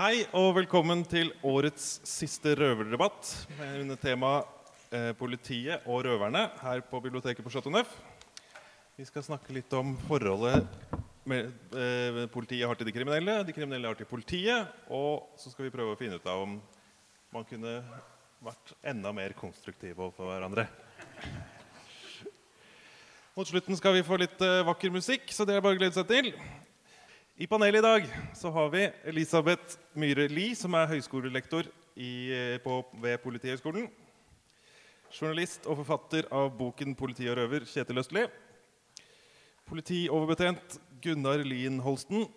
Hei og velkommen til årets siste røverdebatt under temaet eh, politiet og røverne her på biblioteket på Chateau Neuf. Vi skal snakke litt om forholdet med, eh, politiet har til de kriminelle, de kriminelle har til politiet, og så skal vi prøve å finne ut av om man kunne vært enda mer konstruktive overfor hverandre. Mot slutten skal vi få litt eh, vakker musikk, så det er bare å glede seg til. I panelet i dag så har vi Elisabeth Myhre Lie, som er høyskolelektor i, eh, på, ved Politihøgskolen. Journalist og forfatter av boken 'Politi og røver', Kjetil Østli. Politioverbetjent Gunnar Lien Holsten.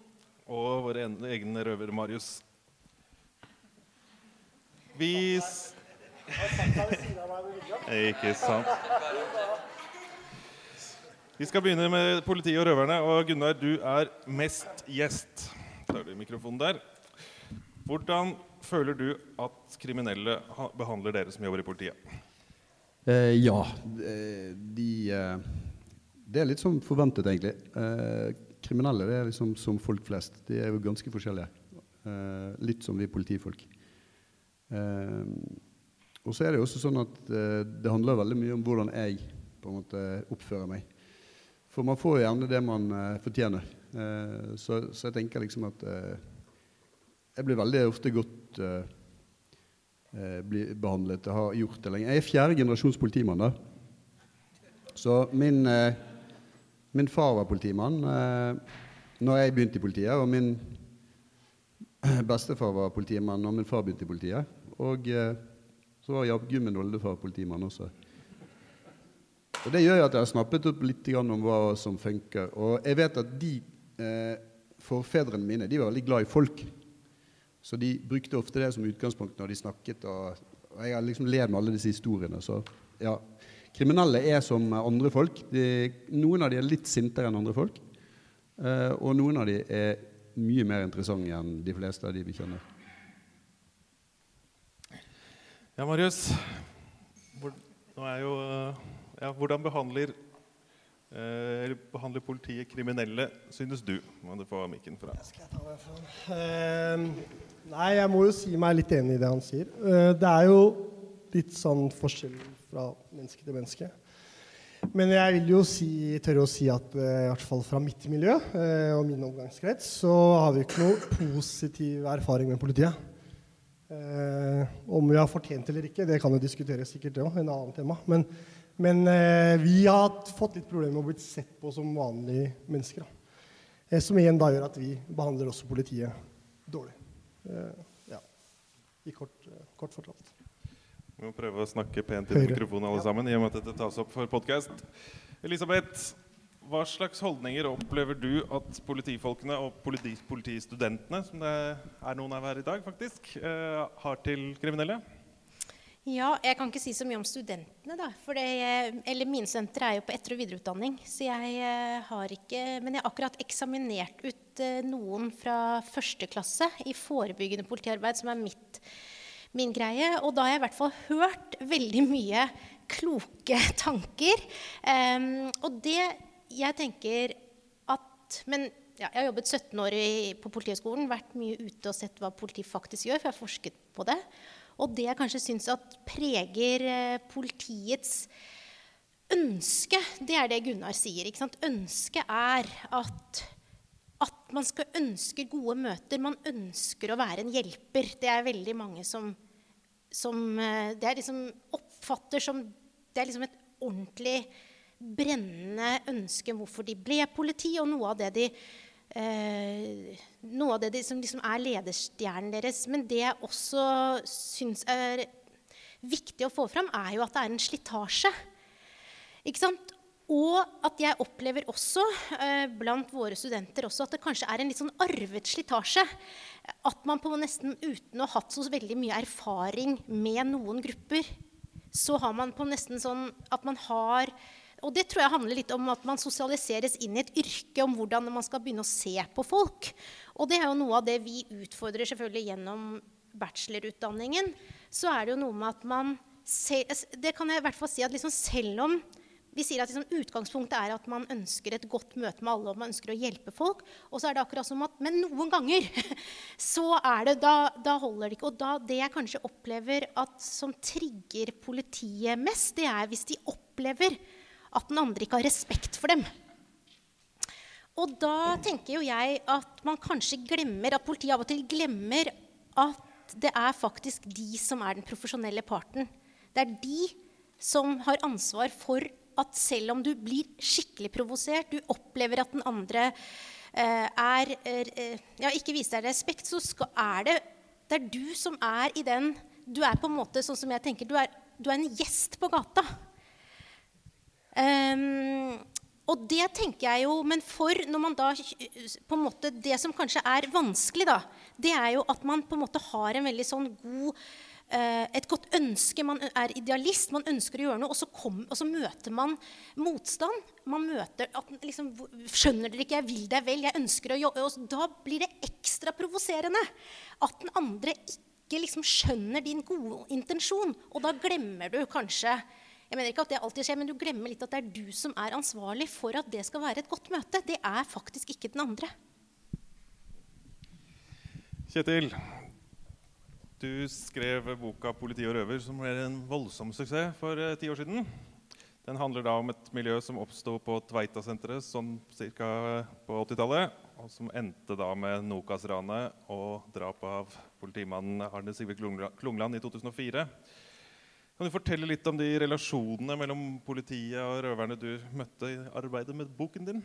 Og vår en- egen røver Marius. Vi Ikke sant. Vi skal begynne med politiet og røverne. Og Gunnar, du er mest gjest. Tar du mikrofonen der. Hvordan føler du at kriminelle behandler dere som jobber i politiet? Eh, ja. eh, De eh, Det er litt som forventet, egentlig. Eh, kriminelle det er liksom som folk flest. De er jo ganske forskjellige. Eh, litt som vi politifolk. Eh, og så er det jo også sånn at det handler veldig mye om hvordan jeg på en måte oppfører meg. For man får jo gjerne det man eh, fortjener. Eh, så, så jeg tenker liksom at eh, jeg blir veldig ofte godt eh, eh, behandlet. Jeg har gjort det lenge. Jeg er fjerde generasjons politimann. da. Så min, min far var politimann eh, når jeg begynte i politiet. Og min bestefar var politimann når min far begynte i politiet. Og så var jaggu min oldefar politimann også. Og Det gjør jo at jeg har snappet opp litt om hva som funker. Og jeg vet at de eh, forfedrene mine de var veldig glad i folk. Så de brukte ofte det som utgangspunkt når de snakket. Og, og jeg har liksom levd med alle disse historiene. Så ja. Kriminelle er som andre folk. De, noen av de er litt sintere enn andre folk. Eh, og noen av de er mye mer interessante enn de fleste av de vi kjenner. Ja, Marius. Hvor, nå er jo, eh, ja, hvordan behandler, eh, behandler politiet kriminelle, synes du? Må du få mikken fra. Jeg? Eh, nei, jeg må jo si meg litt enig i det han sier. Eh, det er jo litt sånn forskjell fra menneske til menneske. Men jeg vil jo si, tørre å si at eh, i hvert fall fra mitt miljø eh, og min omgangskrets, så har vi ikke noe positiv erfaring med politiet. Eh, om vi har fortjent eller ikke, det kan jo diskuteres sikkert, det òg. En annen tema. Men, men eh, vi har fått litt problemer med å bli sett på som vanlige mennesker. Eh, Som igjen da gjør at vi behandler også politiet dårlig. Eh, ja. I kort, eh, kort fortalt. Vi må prøve å snakke pent i mikrofonen alle Ja. sammen, i og med at dette tas opp for podkast. Elisabeth, hva slags holdninger opplever du at politifolkene og politi politistudentene, som det er noen av her i dag, faktisk, eh, har til kriminelle? Ja, jeg kan ikke si så mye om studentene, da. For det, eller mine studenter er jo på etter- og videreutdanning. Så jeg eh, har ikke Men jeg har akkurat eksaminert ut eh, noen fra første klasse i forebyggende politiarbeid, som er mitt, min greie. Og da har jeg i hvert fall hørt veldig mye kloke tanker. Um, og det jeg tenker at Men ja, jeg har jobbet 17 år i, på Politihøgskolen, vært mye ute og sett hva politiet faktisk gjør, for jeg har forsket på det. Og det jeg kanskje syns at preger eh, politiets ønske, det er det Gunnar sier. ikke sant? Ønsket er at, at man skal ønske gode møter. Man ønsker å være en hjelper. Det er veldig mange som, som eh, det er liksom oppfatter som Det er liksom et ordentlig brennende ønske hvorfor de ble politi, og noe av det de eh, noe av det som liksom er lederstjernen deres. Men det jeg også syns er viktig å få fram, er jo at det er en slitasje. Ikke sant? Og at jeg opplever også eh, blant våre studenter også at det kanskje er en litt sånn arvet slitasje. At man på nesten uten å ha hatt så veldig mye erfaring med noen grupper, så har man på nesten sånn at man har og det tror jeg handler litt om at man sosialiseres inn i et yrke om hvordan man skal begynne å se på folk. Og det er jo noe av det vi utfordrer selvfølgelig gjennom bachelorutdanningen. Så er det jo noe med at man ser, Det kan jeg i hvert fall si at liksom selv om vi sier at liksom, Utgangspunktet er at man ønsker et godt møte med alle og man ønsker å hjelpe folk. Og så er det akkurat som at, Men noen ganger så er det, da, da holder det ikke. Og da, det jeg kanskje opplever at som trigger politiet mest, det er hvis de opplever at den andre ikke har respekt for dem. Og da tenker jo jeg at man kanskje glemmer, at politiet av og til glemmer at det er faktisk de som er den profesjonelle parten. Det er de som har ansvar for at selv om du blir skikkelig provosert, du opplever at den andre eh, er eh, ja, ikke viser deg respekt, så skal, er det, det er du som er i den Du er på en måte sånn som jeg tenker, du er, du er en gjest på gata. Um, og det tenker jeg jo, Men for når man da på en måte, Det som kanskje er vanskelig, da, det er jo at man på en måte har en veldig sånn god eh, et godt ønske. Man er idealist, man ønsker å gjøre noe, og så, kom, og så møter man motstand. Man møter at liksom, 'Skjønner dere ikke? Jeg vil deg vel. Jeg ønsker å jobbe.' Og da blir det ekstra provoserende at den andre ikke liksom skjønner din gode intensjon. Og da glemmer du kanskje jeg mener ikke at det alltid skjer, men Du glemmer litt at det er du som er ansvarlig for at det skal være et godt møte. Det er faktisk ikke den andre. Kjetil, du skrev boka 'Politi og røver', som ble en voldsom suksess for eh, ti år siden. Den handler da om et miljø som oppsto på Tveita-senteret sånn ca. på 80-tallet, og som endte da med Nokas-ranet og drapet av politimannen Arne Sigve Klungland i 2004. Kan du fortelle litt om de relasjonene mellom politiet og røverne du møtte i arbeidet med boken din?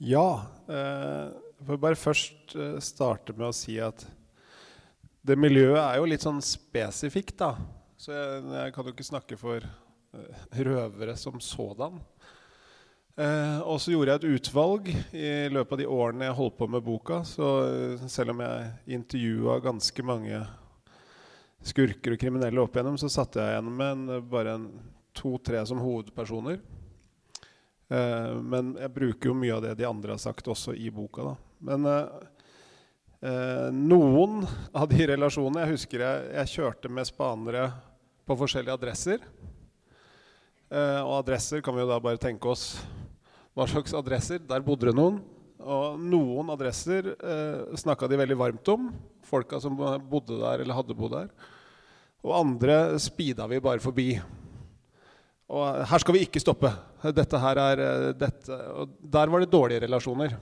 Ja. Eh, jeg får bare først eh, starte med å si at det miljøet er jo litt sånn spesifikt, da. Så jeg, jeg kan jo ikke snakke for eh, røvere som sådan. Eh, og så gjorde jeg et utvalg i løpet av de årene jeg holdt på med boka. Så eh, selv om jeg intervjua ganske mange skurker og kriminelle opp igjennom, så satte jeg igjen med en, bare to-tre som hovedpersoner. Eh, men jeg bruker jo mye av det de andre har sagt, også i boka. Da. Men eh, eh, noen av de relasjonene Jeg husker jeg, jeg kjørte med spanere på forskjellige adresser. Eh, og adresser kan vi jo da bare tenke oss hva slags adresser. Der bodde det noen. Og noen adresser eh, snakka de veldig varmt om. Folka som bodde der eller hadde bodd der. Og andre speeda vi bare forbi. Og her skal vi ikke stoppe. Dette her er eh, dette. Og der var det dårlige relasjoner.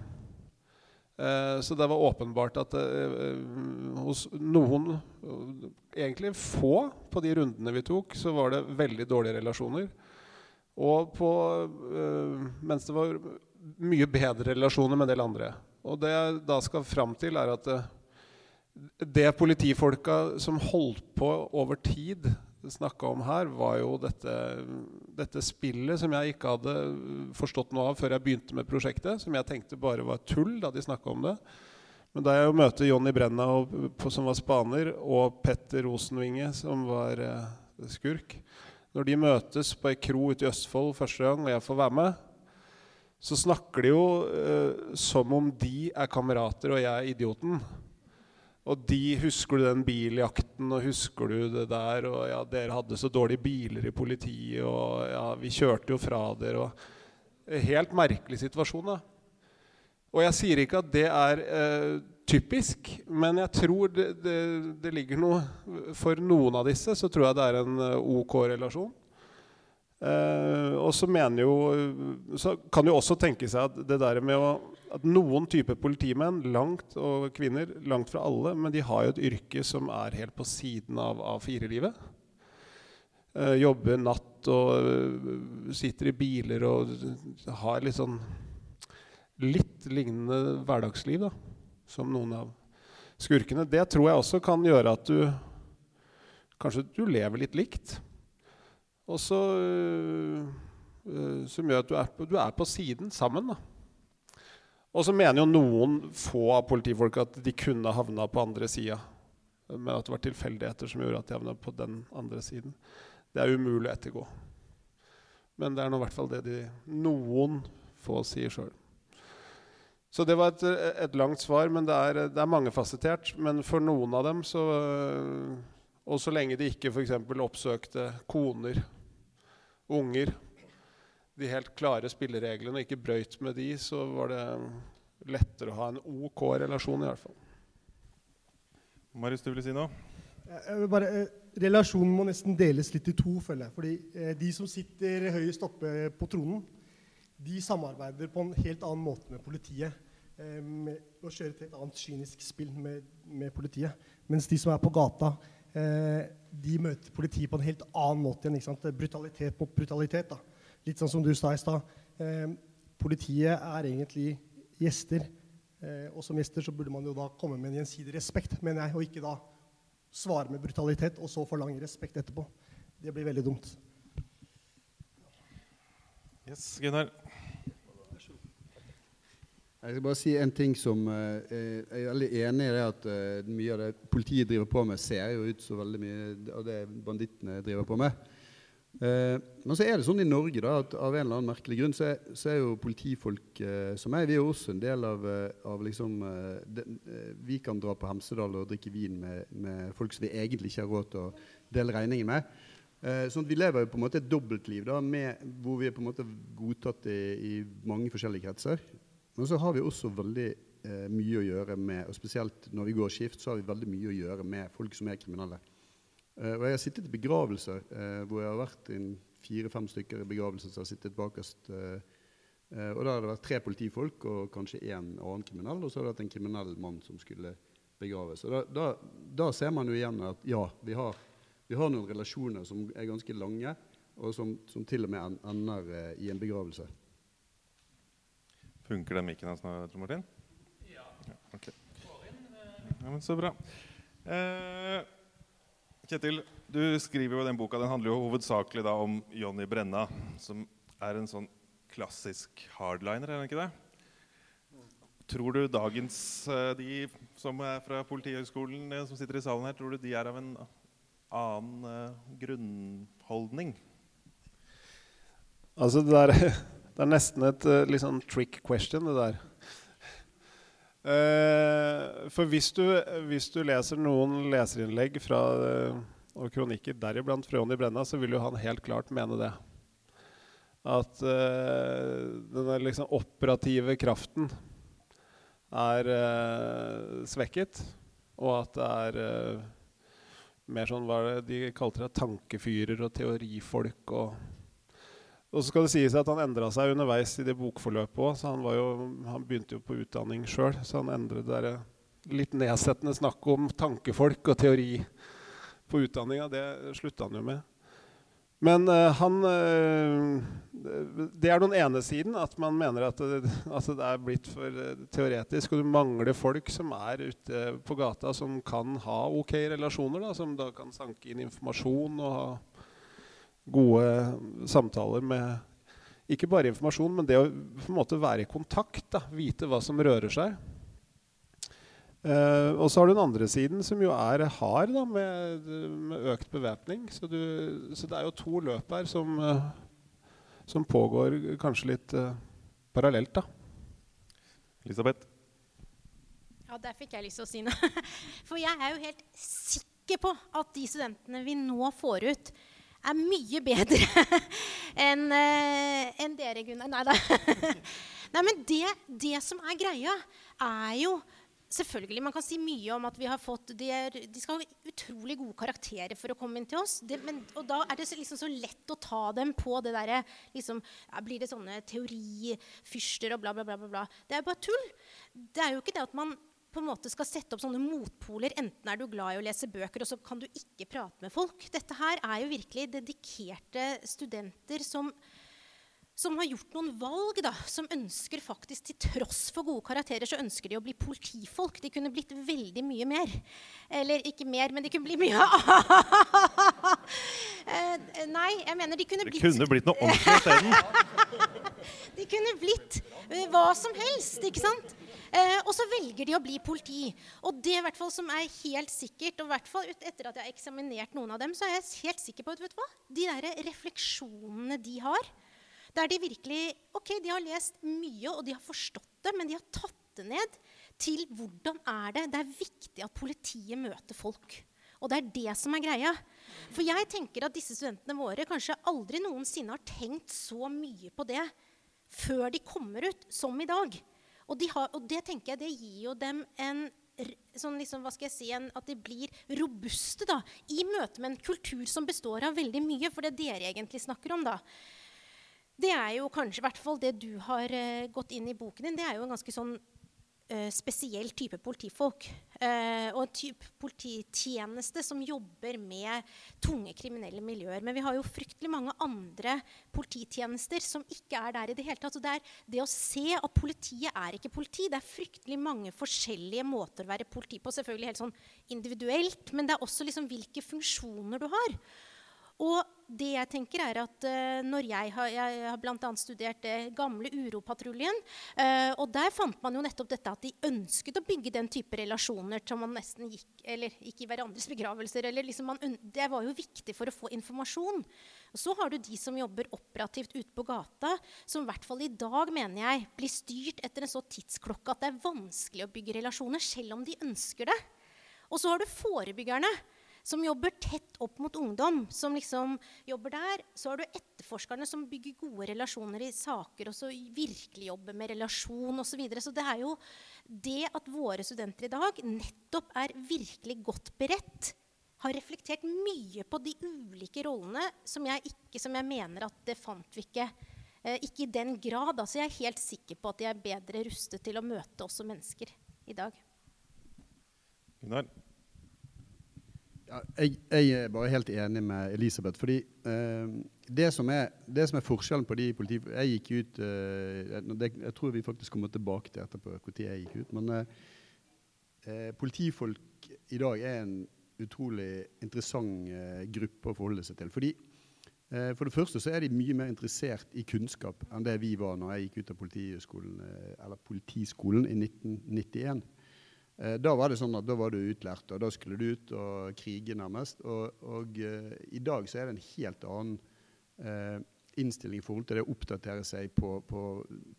Eh, så det var åpenbart at eh, hos noen, egentlig få på de rundene vi tok, så var det veldig dårlige relasjoner. Og på, mens det var mye bedre relasjoner med en del andre. Og det jeg da skal fram til, er at det, politifolka som holdt på over tid, snakka om her, var jo dette, dette, spillet som jeg ikke hadde forstått noe av før jeg begynte med prosjektet. Som jeg tenkte bare var tull da de snakka om det. Men da jeg jo møter Jonny Brenna, som var spaner, og Petter Rosenvinge, som var eh, skurk Når de møtes på ei kro ute i Østfold første gang, og jeg får være med, så snakker de jo eh, som om de er kamerater og jeg er idioten. Og de Husker du den biljakten, og husker du det der? Og ja, dere hadde så dårlige biler i politiet, og ja, vi kjørte jo fra dere. og Helt merkelig situasjon, da. Og jeg sier ikke at det er eh, typisk, men jeg tror det, det, det, ligger noe For noen av disse så tror jeg det er en eh, OK relasjon. Eh, og så mener jo Så kan jo også tenke seg at det der med å, at noen typer politimenn, langt og kvinner, langt fra alle, men de har jo et yrke som er helt på siden av, av firelivet. Uh, jobber natt og uh, sitter i biler og har litt sånn litt lignende hverdagsliv da, som noen av skurkene. Det tror jeg også kan gjøre at du kanskje du lever litt likt. Og så, uh, som gjør at du er, på, du er på siden sammen. da. Og så mener jo noen få av politifolk at de kunne havna på andre sida. Men at det var tilfeldigheter som gjorde at de havna på den andre siden. Det er umulig å ettergå. Men det er nå i hvert fall det de, noen få sier sjøl. Så det var et, et, langt svar, men det er, det er mangefasettert. Men for noen av dem så Og så lenge de ikke f.eks. oppsøkte koner unger de helt klare spillereglene og ikke brøyt med de, så var det lettere å ha en OK relasjon, i hvert fall. Marius, du ville si noe? Jeg vil bare, eh, relasjonen må nesten deles litt i to, føler jeg. Fordi eh, de som sitter høyest oppe på tronen, de samarbeider på en helt annen måte med politiet. Eh, med å kjøre et helt annet kynisk spill med, med politiet. Mens de som er på gata, eh, de møter politiet på en helt annen måte igjen. Brutalitet mot brutalitet. da. Litt sånn som du sa i stad. Eh, politiet er egentlig gjester. Eh, og som gjester så burde man jo da komme med en gjensidig respekt, mener jeg, og ikke da svare med brutalitet og så forlange respekt etterpå. Det blir veldig dumt. Yes, Gunnar. Jeg skal bare si en ting som eh, Jeg er veldig enig i det at eh, mye av det politiet driver på med, ser jo ut så veldig mye av det bandittene driver på med. Eh, men så er det sånn i Norge da, at av en eller annen merkelig grunn så er, så er jo politifolk eh, som meg, vi er jo også en del av, eh, av liksom eh, de, eh, Vi kan dra på Hemsedal og drikke vin med, med, folk som vi egentlig ikke har råd til å dele regningen med. Eh, sånn at Vi lever jo på en måte et dobbeltliv da, med, hvor vi er på en måte godtatt i, i mange forskjellige kretser. Men så har vi også veldig mye å gjøre med og Spesielt når vi går skift, så har vi veldig mye å gjøre med folk som er kriminelle. Eh, og jeg har sittet i begravelser eh, hvor jeg har vært fire-fem stykker i begravelser som har sittet bakerst. Eh, og da har det vært tre politifolk og kanskje én annen kriminell, og så har det vært en kriminell mann som skulle begraves. Og da, da, da ser man jo igjen at ja, vi har, vi har, noen relasjoner som er ganske lange, og som, som til og med ender i en begravelse. Funker den mikken hans nå, Tor Martin? Ja. ja okay. ja, men Så bra. Eh, Kjetil, du skriver jo den boka den handler jo hovedsakelig da om Jonny Brenna, som er en sånn klassisk hardliner, er han ikke det? Tror du dagens eh, de som er fra Politihøgskolen, eh, som sitter i salen her, tror du de er av en annen uh, grunnholdning? Altså det der Det er nesten et litt sånn trick question, det der. Uh, for hvis du, hvis du, leser noen leserinnlegg fra, uh, og kronikker, deriblant fra Jonny Brenna, så vil jo han helt klart mene det. At den liksom operative kraften er svekket, og at det er mer sånn hva det, de kalte det, tankefyrer og teorifolk og og så skal det sies at Han endra seg underveis i det bokforløpet òg. Han, han, begynte jo på utdanning sjøl, så han endret det der litt nedsettende snakket om tankefolk og teori på utdanninga. Det slutta han jo med. Men uh, han uh, Det er den ene siden, at man mener at det, at det er blitt for teoretisk. Og du mangler folk som er ute på gata, som kan ha ok relasjoner. Da, som da kan sanke inn informasjon og ha gode samtaler med ikke bare informasjon, men det å på en måte være i kontakt. Da, vite hva som rører seg. Uh, og så har du den andre siden, som jo er hard da, med, med økt bevæpning. Så, så, det er jo to løp her som, uh, som pågår kanskje litt uh, parallelt. da. Elisabeth? Ja, der fikk jeg lyst til å si noe. For jeg er jo helt sikker på at de studentene vi nå får ut, er mye bedre enn uh, en dere, Gunnar. Nei da. Nei, men det, det, som er greia, er jo Selvfølgelig, Man kan si mye om at vi har fått De, er, de skal ha utrolig gode karakterer for å komme inn til oss. Det, men, og da er det liksom så lett å ta dem på det derre liksom, ja, Blir det sånne teorifyrster og bla, bla, bla, bla. Det er jo bare tull. Det er jo ikke det at man på en måte skal sette opp sånne motpoler. Enten er du glad i å lese bøker, og så kan du ikke prate med folk. Dette her er jo virkelig dedikerte studenter som, som har gjort noen valg, da, som ønsker faktisk, til tross for gode karakterer, så ønsker de å bli politifolk. De kunne blitt veldig mye mer. Eller ikke mer, men de kunne bli mye uh, Nei, jeg mener de kunne blitt Det kunne blitt noe ordentlig isteden. de kunne blitt uh, hva som helst, ikke sant? Eh, og så velger de å bli politi. Og det hvert fall som er helt sikkert, og hvert fall etter at jeg har eksaminert noen av dem, så er jeg helt sikker på at vet du hva? de der refleksjonene de har, der de virkelig Ok, de har lest mye, og de har forstått det, men de har tatt det ned til hvordan er det Det er viktig at politiet møter folk. Og det er det som er greia. For jeg tenker at disse studentene våre kanskje aldri noensinne har tenkt så mye på det før de kommer ut, som i dag. Og, de har, og det tenker jeg det gir jo dem en sånn liksom, hva skal jeg si, en, at de blir robuste da, i møte med en kultur som består av veldig mye. For det dere egentlig snakker om, da, det er jo kanskje i hvert fall det du har uh, gått inn i boken din, det er jo en ganske sånn spesiell type politifolk. Uh, og en type polititjeneste som jobber med tunge kriminelle miljøer. Men vi har jo fryktelig mange andre polititjenester som ikke er der i det hele tatt. Og det det å se at politiet er ikke politi. Det er fryktelig mange forskjellige måter å være politi på. Selvfølgelig helt sånn individuelt, men det er også liksom hvilke funksjoner du har. Og det jeg tenker er at uh, når jeg har, jeg har bl.a. studert det gamle Uropatruljen, uh, og der fant man jo nettopp dette at de ønsket å bygge den type relasjoner som man nesten gikk eller gikk i hverandres begravelser. eller liksom man, Det var jo viktig for å få informasjon. Og så har du de som jobber operativt ute på gata, som i hvert fall i dag mener jeg, blir styrt etter en så tidsklokke at det er vanskelig å bygge relasjoner, selv om de ønsker det. Og så har du forebyggerne som jobber tett opp mot ungdom. som liksom jobber der. Så har du etterforskerne som bygger gode relasjoner i saker og så virkelig jobber med relasjon osv. Så, videre. så det er jo det at våre studenter i dag nettopp er virkelig godt beredt, har reflektert mye på de ulike rollene som jeg, ikke, som jeg mener at det fant vi ikke. Eh, ikke i den grad. Altså jeg er helt sikker på at de er bedre rustet til å møte også mennesker i dag. Gunnar? Jeg, jeg, er bare helt enig med Elisabeth. fordi eh, det, som er, det, som er, forskjellen på de politi... Jeg gikk ut eh, det, Jeg tror vi faktisk kommer tilbake til etterpå når jeg gikk ut. Men eh, eh, politifolk i dag er en utrolig interessant eh, gruppe å forholde seg til. fordi eh, For det første så er de mye mer interessert i kunnskap enn det vi var når jeg gikk ut av politiskolen, eller politiskolen i 1991. Eh, da var det sånn at da var du utlært, og da skulle du ut og krige, nærmest. Og, og uh, i dag så er det en helt annen uh, innstilling i forhold til det å oppdatere seg på, på,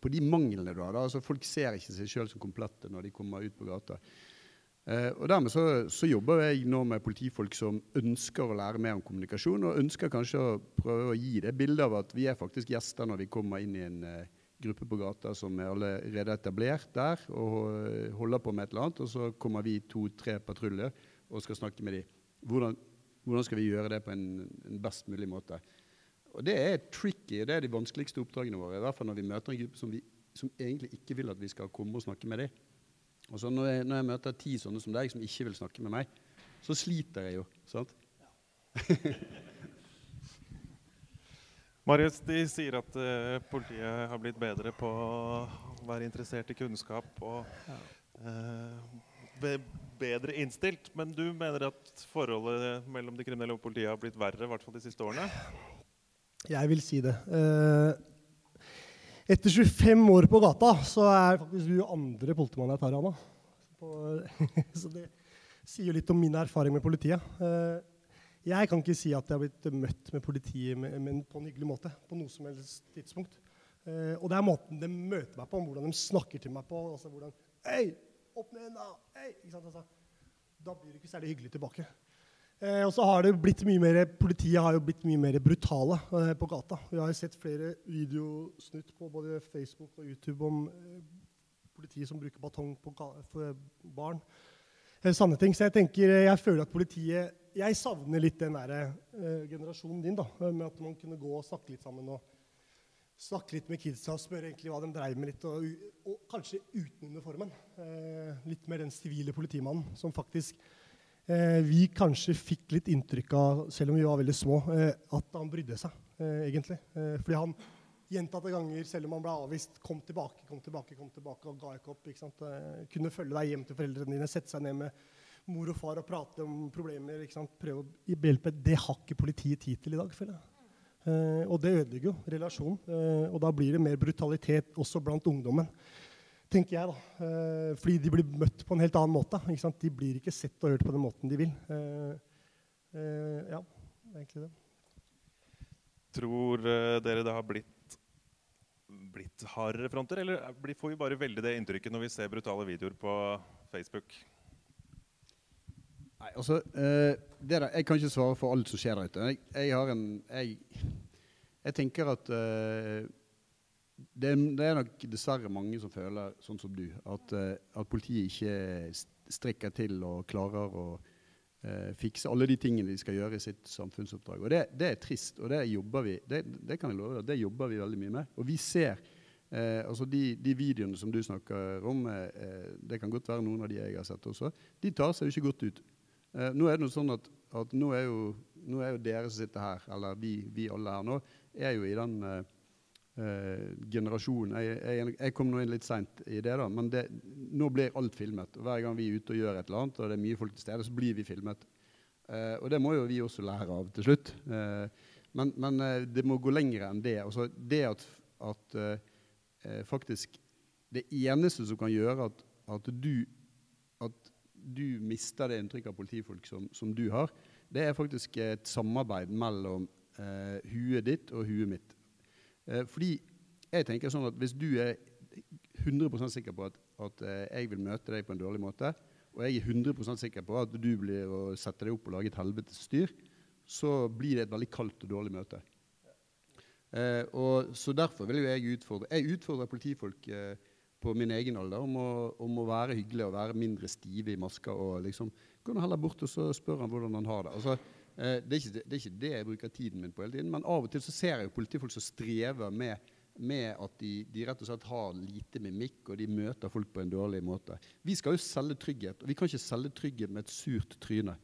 på de manglene du har. Altså, folk ser ikke seg sjøl som komplette når de kommer ut på gata. Uh, og Dermed så, så, jobber jeg nå med politifolk som ønsker å lære mer om kommunikasjon, og ønsker kanskje å prøve å gi det bildet av at vi er faktisk gjester når vi kommer inn i en gruppe på gata som er allerede etablert der og holder på med et eller annet. Og så kommer vi to-tre patruljer og skal snakke med dem. Hvordan, hvordan, skal vi gjøre det på en, en, best mulig måte? Og Det er tricky. Det er de vanskeligste oppdragene våre. I hvert fall når vi møter en gruppe som, vi, som egentlig ikke vil at vi skal komme og snakke med dem. Og så når jeg, når jeg møter ti sånne som deg som ikke vil snakke med meg, så sliter jeg jo. sant? Ja. Marius, de sier at uh, politiet har blitt bedre på å være interessert i kunnskap og uh, be bedre innstilt. Men du mener at forholdet mellom de kriminelle og politiet har blitt verre, i hvert fall de siste årene? Jeg vil si det. Uh, etter 25 år på gata så er faktisk du andre politimann jeg tar, Anna. så det sier litt om min erfaring med politiet. Uh, jeg kan ikke si at jeg har blitt møtt med politiet med, med, på en hyggelig måte. på noe som helst tidspunkt. Eh, og det er måten de møter meg på, hvordan de snakker til meg på. altså hvordan, Hei, opp med henda! Hei! Ikke sant, altså. Da blir det ikke særlig hyggelig tilbake. Eh, og så har det blitt mye mer, Politiet har jo blitt mye mer brutale eh, på gata. Vi har jo sett flere videosnutt på både Facebook og YouTube om eh, politiet som bruker batong på barn. Eh, sanne ting. Så jeg tenker, jeg føler at politiet jeg savner litt den der, eh, generasjonen din. da, Med at man kunne gå og snakke litt sammen. og Snakke litt med kidsa og spørre egentlig hva de dreiv med. litt, og, og, kanskje uten uniformen. Eh, litt mer den sivile politimannen som faktisk eh, vi kanskje fikk litt inntrykk av, selv om vi var veldig små, at han brydde seg, egentlig. fordi han gjentatte ganger, selv om han ble avvist, kom tilbake, kom tilbake, kom tilbake og ga ikke opp. Ikke sant? kunne følge deg hjem til foreldrene dine, sette seg ned med mor og far og prate om problemer. Ikke sant? Prøve å hjelpe. Det har ikke politiet tid til i dag, føler jeg. Uh, og det ødelegger jo relasjonen. Uh, og da blir det mer brutalitet også blant ungdommen. tenker jeg da. Uh, fordi de blir møtt på en helt annen måte. Ikke sant? De blir ikke sett og hørt på den måten de vil. ja, det er egentlig det. Tror dere det har blitt, blitt hardere fronter, eller får vi bare veldig det inntrykket når vi ser brutale videoer på Facebook? Nei, altså, eh, der, Jeg kan ikke svare for alt som skjer der ute. Jeg, jeg, en, jeg, jeg tenker at eh, det, er, det, er nok dessverre mange som føler sånn som du, at, eh, at politiet ikke strikker til og klarer å eh, fikse alle de tingene de skal gjøre i sitt samfunnsoppdrag. Og Det, det er trist, og det jobber vi det, det kan jeg love deg, det jobber vi veldig mye med. Og vi ser Eh, altså de, de, videoene som du snakker om, eh, det kan godt være noen av de jeg har sett også, de tar seg jo ikke godt ut. Eh, nå er det noe sånn at, at nå, er jo, nå, er jo, dere som sitter her, eller vi, vi alle her nå, er jo i den eh, generasjonen jeg, jeg, jeg, kom nå inn litt seint i det, da, men det, nå blir alt filmet. og Hver gang vi er ute og gjør et eller annet, og det er mye folk til stede, så blir vi filmet. Eh, og det må jo vi også lære av til slutt. Eh, men, men det må gå lenger enn det. Altså, det at, at eh, faktisk det eneste som kan gjøre at, at, du, at du mister det inntrykket av politifolk som, som, du har, det er faktisk et samarbeid mellom eh, huet ditt og huet mitt. Eh, fordi jeg tenker sånn at hvis du er 100% sikker på at, at eh, jeg vil møte deg på en dårlig måte, og jeg er 100% sikker på at du blir å sette deg opp og lage et helvetes styr, så blir det et veldig kaldt og dårlig møte. Eh, og, så Derfor vil jeg utfordre Jeg utfordrer politifolk eh, på min egen alder om å, om å, være hyggelig og være mindre stive i maska. og liksom, Gå heller bort og så spør han hvordan han har det. Altså, eh, det, er ikke, det, er ikke, det jeg bruker tiden min på hele tiden, men av og til så ser jeg jo politifolk som strever med, med at de, de, rett og slett har lite mimikk, og de møter folk på en dårlig måte. Vi skal jo selge trygghet, og vi kan ikke selge trygghet med et surt tryne.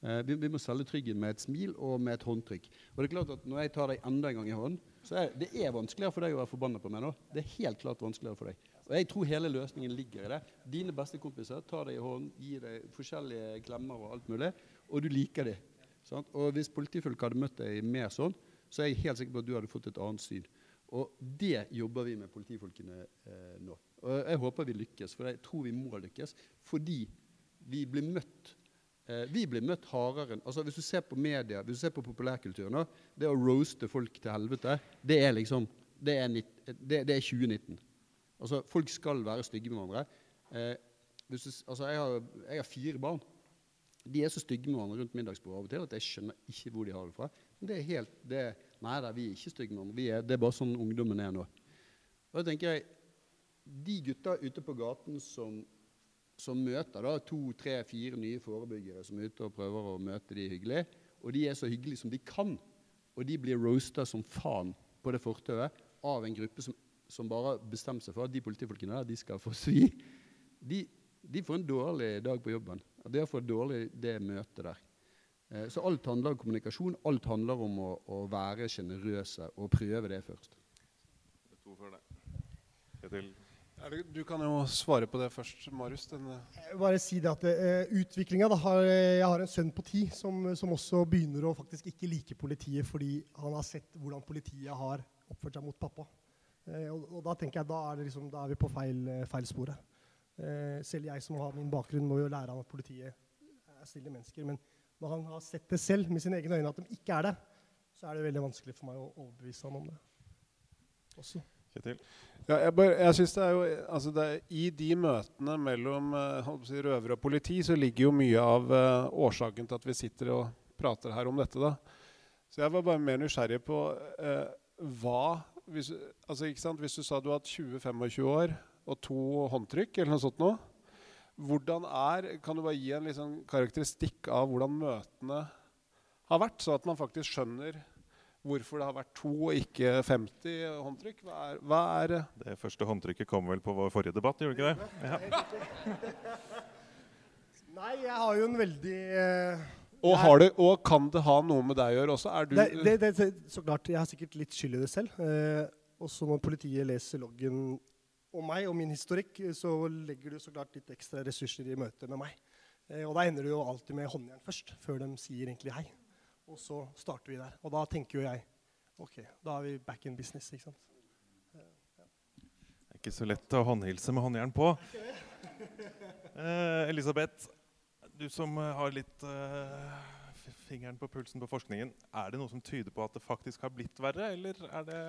Eh, vi, vi, må selge trygghet med et smil og med et håndtrykk. Og det er klart at Når jeg tar deg enda en gang i hånden, så er det er vanskeligere for deg å være forbanna på meg nå. Det er helt klart vanskeligere for deg. Og jeg tror hele løsningen ligger i det. Dine beste kompiser tar deg i hånden, gir deg forskjellige klemmer og alt mulig, og du liker dem. Sant? Og hvis politifolk hadde møtt deg mer sånn, så er jeg helt sikker på at du hadde fått et annet syn. Og det jobber vi med politifolkene eh, nå. Og jeg håper vi lykkes, for jeg tror vi må lykkes. Fordi vi blir møtt Eh, vi blir møtt hardere altså Hvis du ser på media, hvis du ser på populærkulturen Det å roaste folk til helvete, det er liksom Det er, det, det er 2019. Altså, Folk skal være stygge med hverandre. Eh, du, altså, jeg har, jeg har, fire barn. De er så stygge med hverandre rundt middagsbordet av og til at jeg skjønner ikke hvor de har det fra. Men det er helt det, Nei da, vi er ikke stygge med hverandre. Er, det er bare sånn ungdommen er nå. Og da tenker jeg, De gutta ute på gaten som som møter da to, tre, fire nye forebyggere som er ute og prøver å møte de hyggelig. Og de er så hyggelige som de kan. Og de blir roasta som faen på det fortauet av en gruppe som, som bare bestemmer seg for at de politifolkene der, de skal få svi. De, de, får en dårlig dag på jobben. De er for dårlig det møtet der. Eh, så alt handler om kommunikasjon. Alt handler om å, å være sjenerøse og prøve det først. Det er to før det. Du kan jo svare på det først, Marius. Vil bare si det at uh, utviklinga Jeg har en sønn på ti som, som, også begynner å faktisk ikke like politiet fordi han har sett hvordan politiet har oppført seg mot pappa. Uh, og, og, da tenker jeg da er, liksom, da er vi på feil, feil sporet. Uh, selv jeg som har min bakgrunn, må jo lære han at politiet er snille mennesker. Men når han har sett det selv med sine egne øyne at de ikke er det, så er det veldig vanskelig for meg å overbevise han om det. Også. Kjetil? Ja, jeg, bare, jeg synes det er jo, altså det I de møtene mellom uh, si, røvere og politi så ligger jo mye av uh, årsaken til at vi sitter og prater her om dette. da. Så jeg var bare mer nysgjerrig på uh, hva hvis, altså, hvis, du sa du har hatt 20-25 år og to håndtrykk eller noe sånt nå, hvordan er, Kan du bare gi en liksom, karakteristikk av hvordan møtene har vært, så at man faktisk skjønner hvorfor det har vært to og ikke 50 håndtrykk? Hva er, hva er Det første håndtrykket kom vel på vår forrige debatt, gjorde ikke det? Ja. Nei, jeg har jo en veldig uh, og, det, og, kan det ha noe med deg å gjøre også? Er du det, det, det, så klart, Jeg har sikkert litt skyld i det selv. Uh, også når politiet leser loggen om meg og min historikk, så legger du så klart litt ekstra ressurser i møte med meg. Uh, og da ender du jo alltid med håndjern først, før de sier egentlig hei. Og så starter vi der. Og da tenker jo jeg OK, da er vi back in business. ikke sant? Ja. Det er ikke så lett å håndhilse med håndjern på. Eh, Elisabeth, du som eh, har litt eh, fingeren på pulsen på forskningen. Er det noe som tyder på at det faktisk har blitt verre, eller er det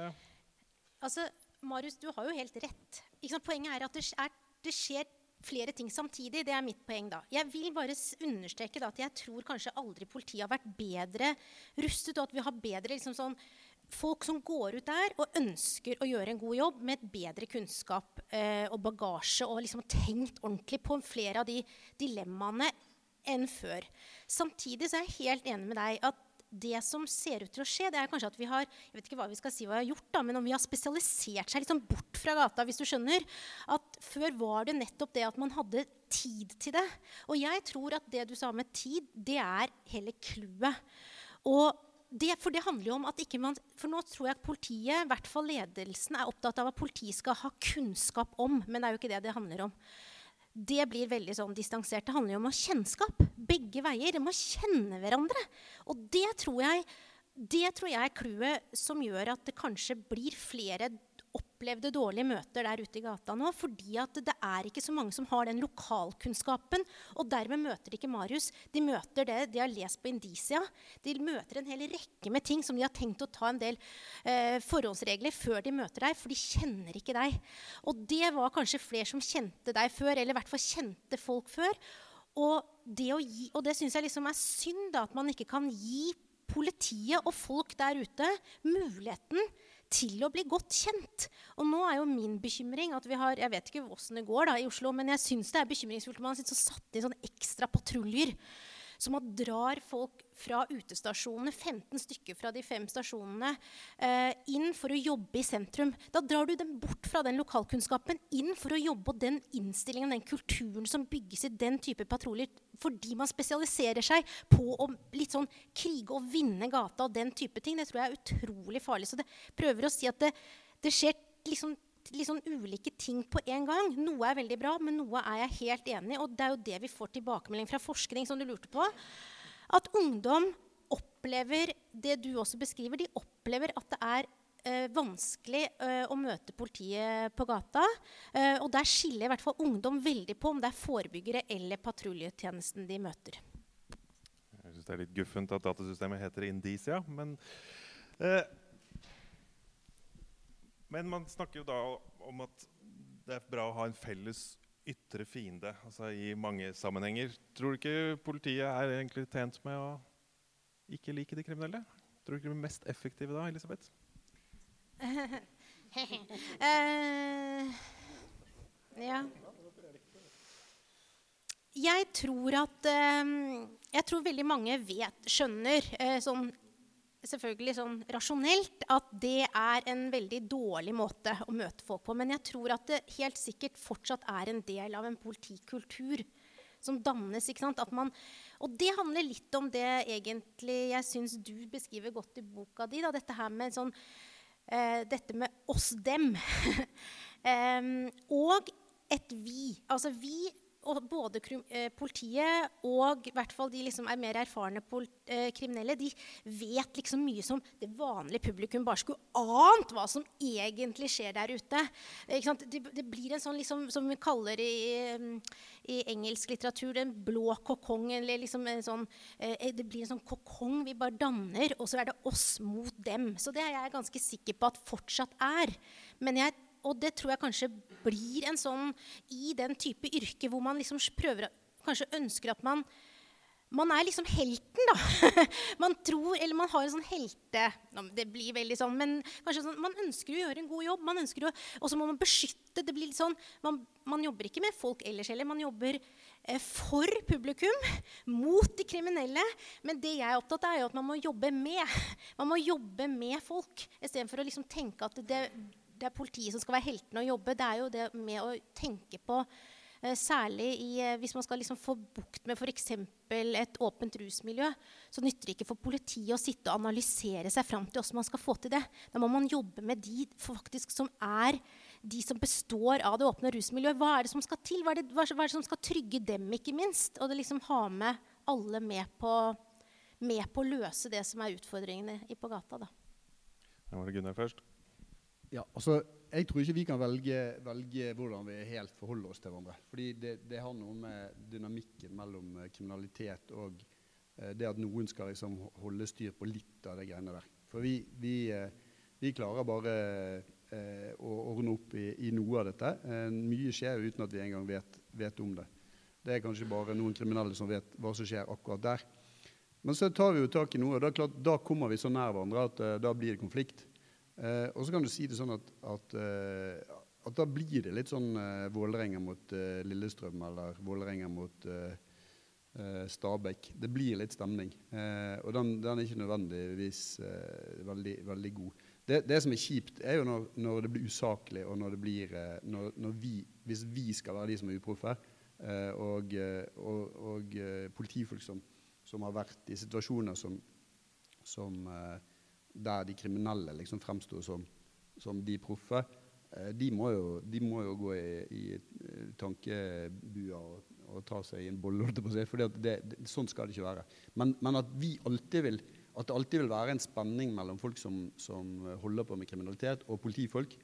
Altså, Marius, du har jo helt rett. Poenget er at det, er, det skjer flere ting samtidig. Det er mitt poeng. da. Jeg vil bare understreke da, at jeg tror kanskje aldri politiet har vært bedre rustet, og at vi har bedre liksom sånn, folk som går ut der og ønsker å gjøre en god jobb med et bedre kunnskap eh, og bagasje og liksom tenkt ordentlig på flere av de dilemmaene enn før. Samtidig så er jeg helt enig med deg at det som ser ut til å skje, det er kanskje at vi har jeg vet ikke hva vi skal si hva vi har gjort da, men om vi har spesialisert seg liksom bort fra gata. hvis du skjønner, at Før var det nettopp det at man hadde tid til det. Og jeg tror at det du sa med tid, det er hele clouet. For det handler jo om at ikke man, for nå tror jeg at politiet, i hvert fall ledelsen, er opptatt av at politiet skal ha kunnskap om. Men det er jo ikke det det handler om det blir veldig sånn distansert. Det handler jo om å kjennskap. Begge veier. De må kjenne hverandre. Og det tror jeg det tror jeg er clouet som gjør at det kanskje blir flere opplevde dårlige møter der ute i gata nå. Fordi at det er ikke så mange som har den lokalkunnskapen. Og dermed møter de ikke Marius. De møter det de har lest på Indisia. De møter en hel rekke med ting som de har tenkt å ta en del eh, forholdsregler før de møter deg, for de kjenner ikke deg. Og det var kanskje flere som kjente deg før, eller i hvert fall kjente folk før. Og det, og det syns jeg liksom er synd, da, at man ikke kan gi politiet og folk der ute muligheten til å bli godt kjent. Og nå er jo min bekymring at vi har Jeg vet ikke hvordan det går da i Oslo, men jeg syns det er bekymringsfullt man har satt inn sånne ekstra patruljer som drar folk fra utestasjonene, 15 stykker fra de fem stasjonene, eh, inn for å jobbe i sentrum. Da drar du dem bort fra den lokalkunnskapen, inn for å jobbe og den innstillingen, den kulturen som bygges i den type patruljer, fordi man spesialiserer seg på å litt sånn krige og vinne gata og den type ting. Det tror jeg er utrolig farlig. Så det prøver å si at det, det skjer liksom litt sånn ulike ting på en gang. Noe er veldig bra, men noe er jeg helt enig i. Og det er jo det vi får tilbakemelding fra forskning, som du lurte på. At ungdom opplever det du også beskriver. De opplever at det er eh, vanskelig eh, å møte politiet på gata. Eh, og der skiller i hvert fall ungdom veldig på om det er forebyggere eller patruljetjenesten de møter. Jeg syns det er litt guffent at datasystemet heter Indicia, men eh, men man snakker jo da om at det er bra å ha en felles ytre fiende altså i mange sammenhenger. Tror du ikke politiet er egentlig tjent med å ikke like de kriminelle? Tror du ikke de er mest effektive da, Elisabeth? uh, ja. Jeg tror at um, Jeg tror veldig mange vet, skjønner, uh, sånn selvfølgelig sånn rasjonelt at det er en veldig dårlig måte å møte folk på. Men jeg tror at det helt sikkert fortsatt er en del av en politikultur som dannes. ikke sant? Man, og det handler litt om det egentlig jeg syns du beskriver godt i boka di. Da, dette her med sånn eh, Dette med oss-dem. um, og et vi. Altså vi og både eh, politiet og hvert fall de liksom er mer erfarne eh, kriminelle, de vet liksom mye som det vanlige publikum bare skulle ant hva som egentlig skjer der ute. Det, det, blir en sånn, liksom, som vi kaller i, i engelsk litteratur, den blå kokong. Eller liksom sånn, eh, det blir en sånn kokong vi bare danner, og så er det oss mot dem. Så det er jeg ganske sikker på at fortsatt er. Men jeg og det tror jeg kanskje blir en sånn i den type yrke hvor man liksom prøver Kanskje ønsker at man man er liksom helten, da. Man tror, eller man har en sånn helte... Det blir veldig sånn, men kanskje sånn, man ønsker å gjøre en god jobb. man ønsker å, Og så må man beskytte. det blir litt sånn, man, man jobber ikke med folk ellers heller. Man jobber eh, for publikum, mot de kriminelle. Men det jeg er opptatt av, er jo at man må jobbe med. Man må jobbe med folk istedenfor å liksom tenke at det, det er politiet som skal være heltene og jobbe. Det er jo det med å tenke på eh, Særlig i, eh, hvis man skal liksom få bukt med f.eks. et åpent rusmiljø, så nytter det ikke for politiet å sitte og analysere seg fram til hvordan man skal få til det. Da må man jobbe med de faktisk som er de som består av det åpne rusmiljøet. Hva er det som skal til? Hva er det, hva er det som skal trygge dem, ikke minst? Og det liksom ha med alle med på, med på å løse det som er utfordringene på gata. da. Da var det Gunnar først. Ja, altså, Jeg tror ikke vi kan velge, velge, hvordan vi helt forholder oss til hverandre. Fordi det, det har noe med dynamikken mellom uh, kriminalitet og eh, det at noen skal liksom, holde styr på litt av det greiene der. For vi, vi, eh, vi klarer bare eh, å ordne opp i, i noe av dette. Eh, mye skjer uten at vi engang vet, vet om det. Det er kanskje bare noen kriminelle som vet hva som skjer akkurat der. Men så tar vi jo tak i noe, og da, klart, da kommer vi så nær hverandre at uh, da blir det konflikt. Uh, og så kan du si det sånn at, at, uh, at da blir det litt sånn eh, Vålerenga mot Lillestrøm eller Vålerenga mot Stabæk. Det blir litt stemning. og den, den, er ikke nødvendigvis veldig, veldig, god. Det, det, som er kjipt, er jo når, når det blir usaklig, og når det blir når, når vi, Hvis vi skal være de som er uproffe, og, og, og politifolk som som har vært i situasjoner som, som der de kriminelle liksom fremsto som, som, de proffe, uh, de, må jo, de, må jo, gå i, i uh, tankebua og, og, ta seg i en bolle, for sånn skal det ikke være. Men, men at, vil, at, det alltid vil være en spenning mellom folk som, som holder på med kriminalitet, og politifolk,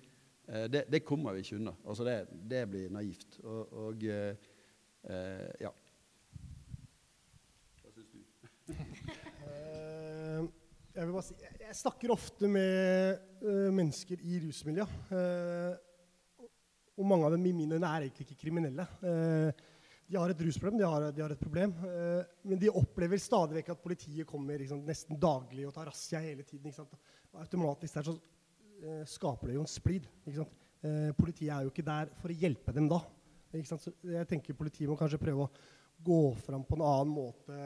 det, det, kommer vi ikke unna. Altså det, det blir naivt. Og, og ja. Eh, jeg, si, jeg, snakker ofte med uh, mennesker i rusmiljøet. Uh, og mange av dem i mine øyne er egentlig ikke kriminelle. Uh, de har et rusproblem, de har, de har et problem. men de opplever stadig vekk at politiet kommer liksom, nesten daglig og tar razzia hele tiden. Automatisk der så skaper det jo en splid. politiet er jo ikke der for å hjelpe dem da. Jeg tenker Politiet må kanskje prøve å gå fram på en annen måte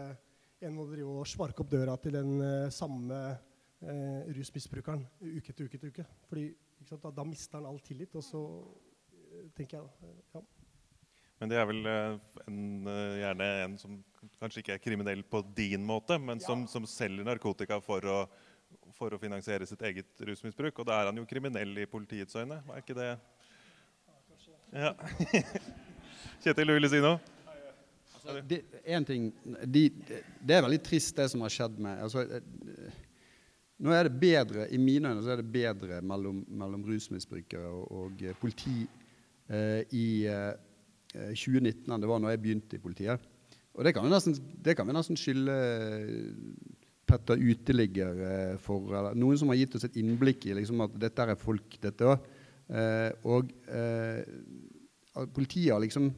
enn å drive og sparke opp døra til den uh, samme uh, rusmisbrukeren uke etter uke etter uke. Fordi sant, da, da, mister han all tillit, og så uh, tenker jeg ja. Men det er vel en, gjerne en som kanskje ikke er kriminell på din måte, men som, ja. som selger narkotika for å, for å, finansiere sitt eget rusmisbruk. Og da er han jo kriminell i politiets øyne. Er ikke det Ja. Kjetil, du ville si noe? Det, en ting, de, det er veldig trist, det som har skjedd med altså, eh, Nå er det bedre, I mine øyne så er det bedre mellom, mellom rusmisbrukere og, og eh, politi eh, i eh, 2019 enn det var når jeg begynte i politiet. Og det kan vi nesten, kan vi nesten skylde Petter Uteligger eh, for. Eller, noen som har gitt oss et innblikk i liksom, at dette er folk, dette òg. Eh, og politiet har liksom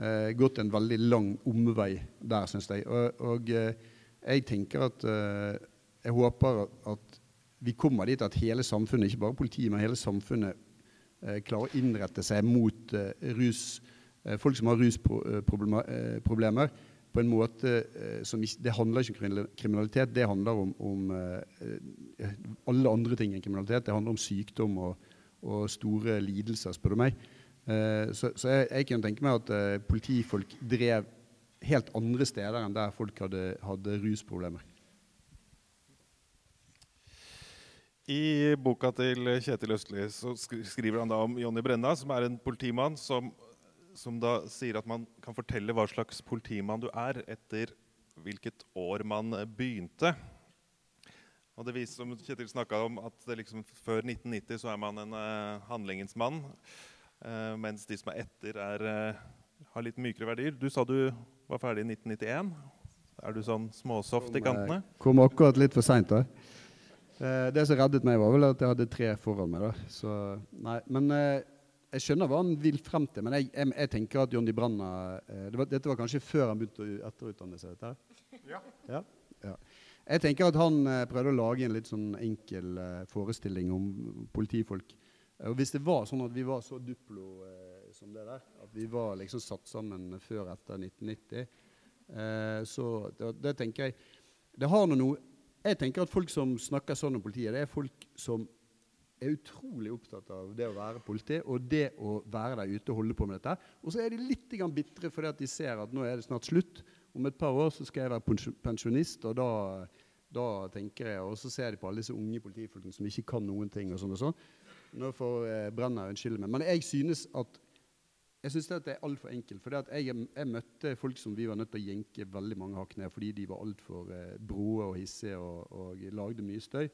eh, gått en veldig lang omvei der, syns jeg. Og, og eh, jeg tenker at eh, Jeg håper at vi kommer dit at hele samfunnet, ikke bare politiet, men hele samfunnet eh, klarer å innrette seg mot eh, rus, folk som har rusproblemer på en måte som ikke, Det handler ikke om kriminalitet, det handler om, om alle andre ting enn kriminalitet. Det handler om sykdom og, og store lidelser, spør du meg. Eh, så, så jeg, jeg, kunne tenke meg at uh, politifolk drev helt andre steder enn der folk hadde, hadde rusproblemer. I boka til Kjetil Østli så skriver han da om Jonny Brenna, som er en politimann som, som, da sier at man kan fortelle hva slags politimann du er etter hvilket år man begynte. Og det viser, som Kjetil om, at liksom, Før 1990 så er man en uh, handlingens mann. Uh, mens de som er etter, er, uh, har litt mykere verdier. Du sa du var ferdig i 1991. Er du sånn småsoft i kantene? Kom akkurat litt for seint. Uh, det som reddet meg, var vel at jeg hadde tre foran meg. da. Så, nei, men jeg skjønner hva han vil frem til. Men jeg, jeg, jeg tenker at Johnny Branna det var, Dette var kanskje før han begynte å etterutdanne seg? dette Ja. ja. ja. Jeg tenker at han prøvde å lage en litt sånn enkel forestilling om politifolk og Hvis det var sånn at vi var så Duplo eh, som det der, at vi var liksom satt sammen før etter 1990, eh, så det, det, tenker jeg Det har noe Jeg tenker at folk som snakker sånn om politiet, det er folk som er utrolig opptatt av det å være politi og det å være der ute og holde på med dette. Og så er de litt bitre fordi at de ser at nå er det snart slutt. Om et par år så skal jeg være pensjonist, og da, da tenker jeg, og så ser de på alle disse unge politifolkene som ikke kan noen ting. og sånn og sånn. Nå får eh, Brenna unnskylde meg. Men jeg synes at jeg synes det er altfor enkelt. For jeg, jeg, møtte folk som vi var nødt til å jenke veldig mange hakk ned fordi de var altfor eh, broe og hissige og, og, lagde mye støy.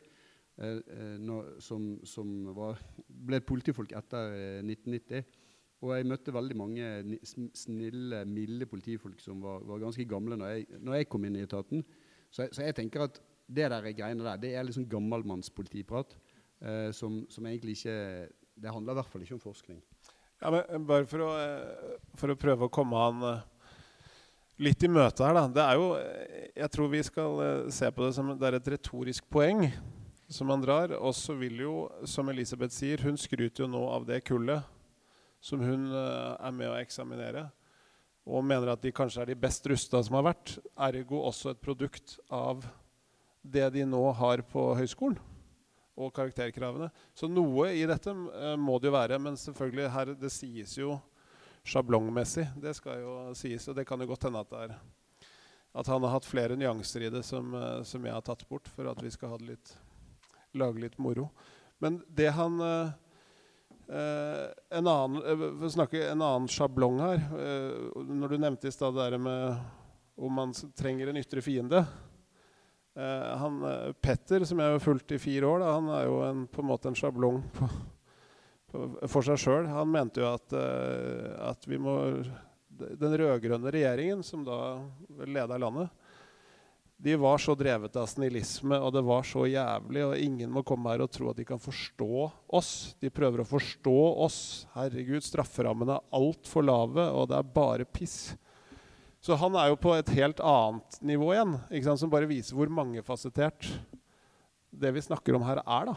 Eh, eh når, som, som var, ble politifolk etter eh, 1990. Og jeg møtte veldig mange snille, milde politifolk som var, var ganske gamle når jeg, når jeg, kom inn i etaten. Så, så jeg tenker at det der greiene der, det er liksom gammelmannspolitiprat. Uh, som, som, egentlig ikke det handler i hvert fall ikke om forskning. Ja, men Bare for å, eh, for å prøve å komme han eh, litt i møte her, da. Det er jo eh, Jeg tror vi skal se på det som det er et retorisk poeng som han drar. Og så vil jo, som Elisabeth sier, hun skryter jo nå av det kullet som hun er med å eksaminere. Og mener at de kanskje er de best rusta som har vært. Ergo også et produkt av det de nå har på høyskolen og karakterkravene. Så noe i dette uh, må det jo være. Men selvfølgelig her, det sies jo sjablongmessig. Det skal jo sies, og det kan jo godt hende at det er at han har hatt flere nyanser i det som, uh, som jeg har tatt bort for at vi skal ha det litt, lage litt moro. Men det han uh, en annen, å snakke en annen sjablong her Når du nevnte i stad det der med om man trenger en ytre fiende Uh, han, uh, Petter, som jeg har fulgt i fire år, da, han er jo en, på en måte en sjablong på, på, for seg sjøl. Han mente jo at, uh, at vi må Den rød-grønne regjeringen, som da leda landet, de var så drevet av snillisme, og det var så jævlig, og ingen må komme her og tro at de kan forstå oss. De prøver å forstå oss. Herregud, strafferammene er altfor lave, og det er bare piss. Så han er jo på et helt annet nivå igjen, som bare viser hvor mangefasettert det vi snakker om her, er. da.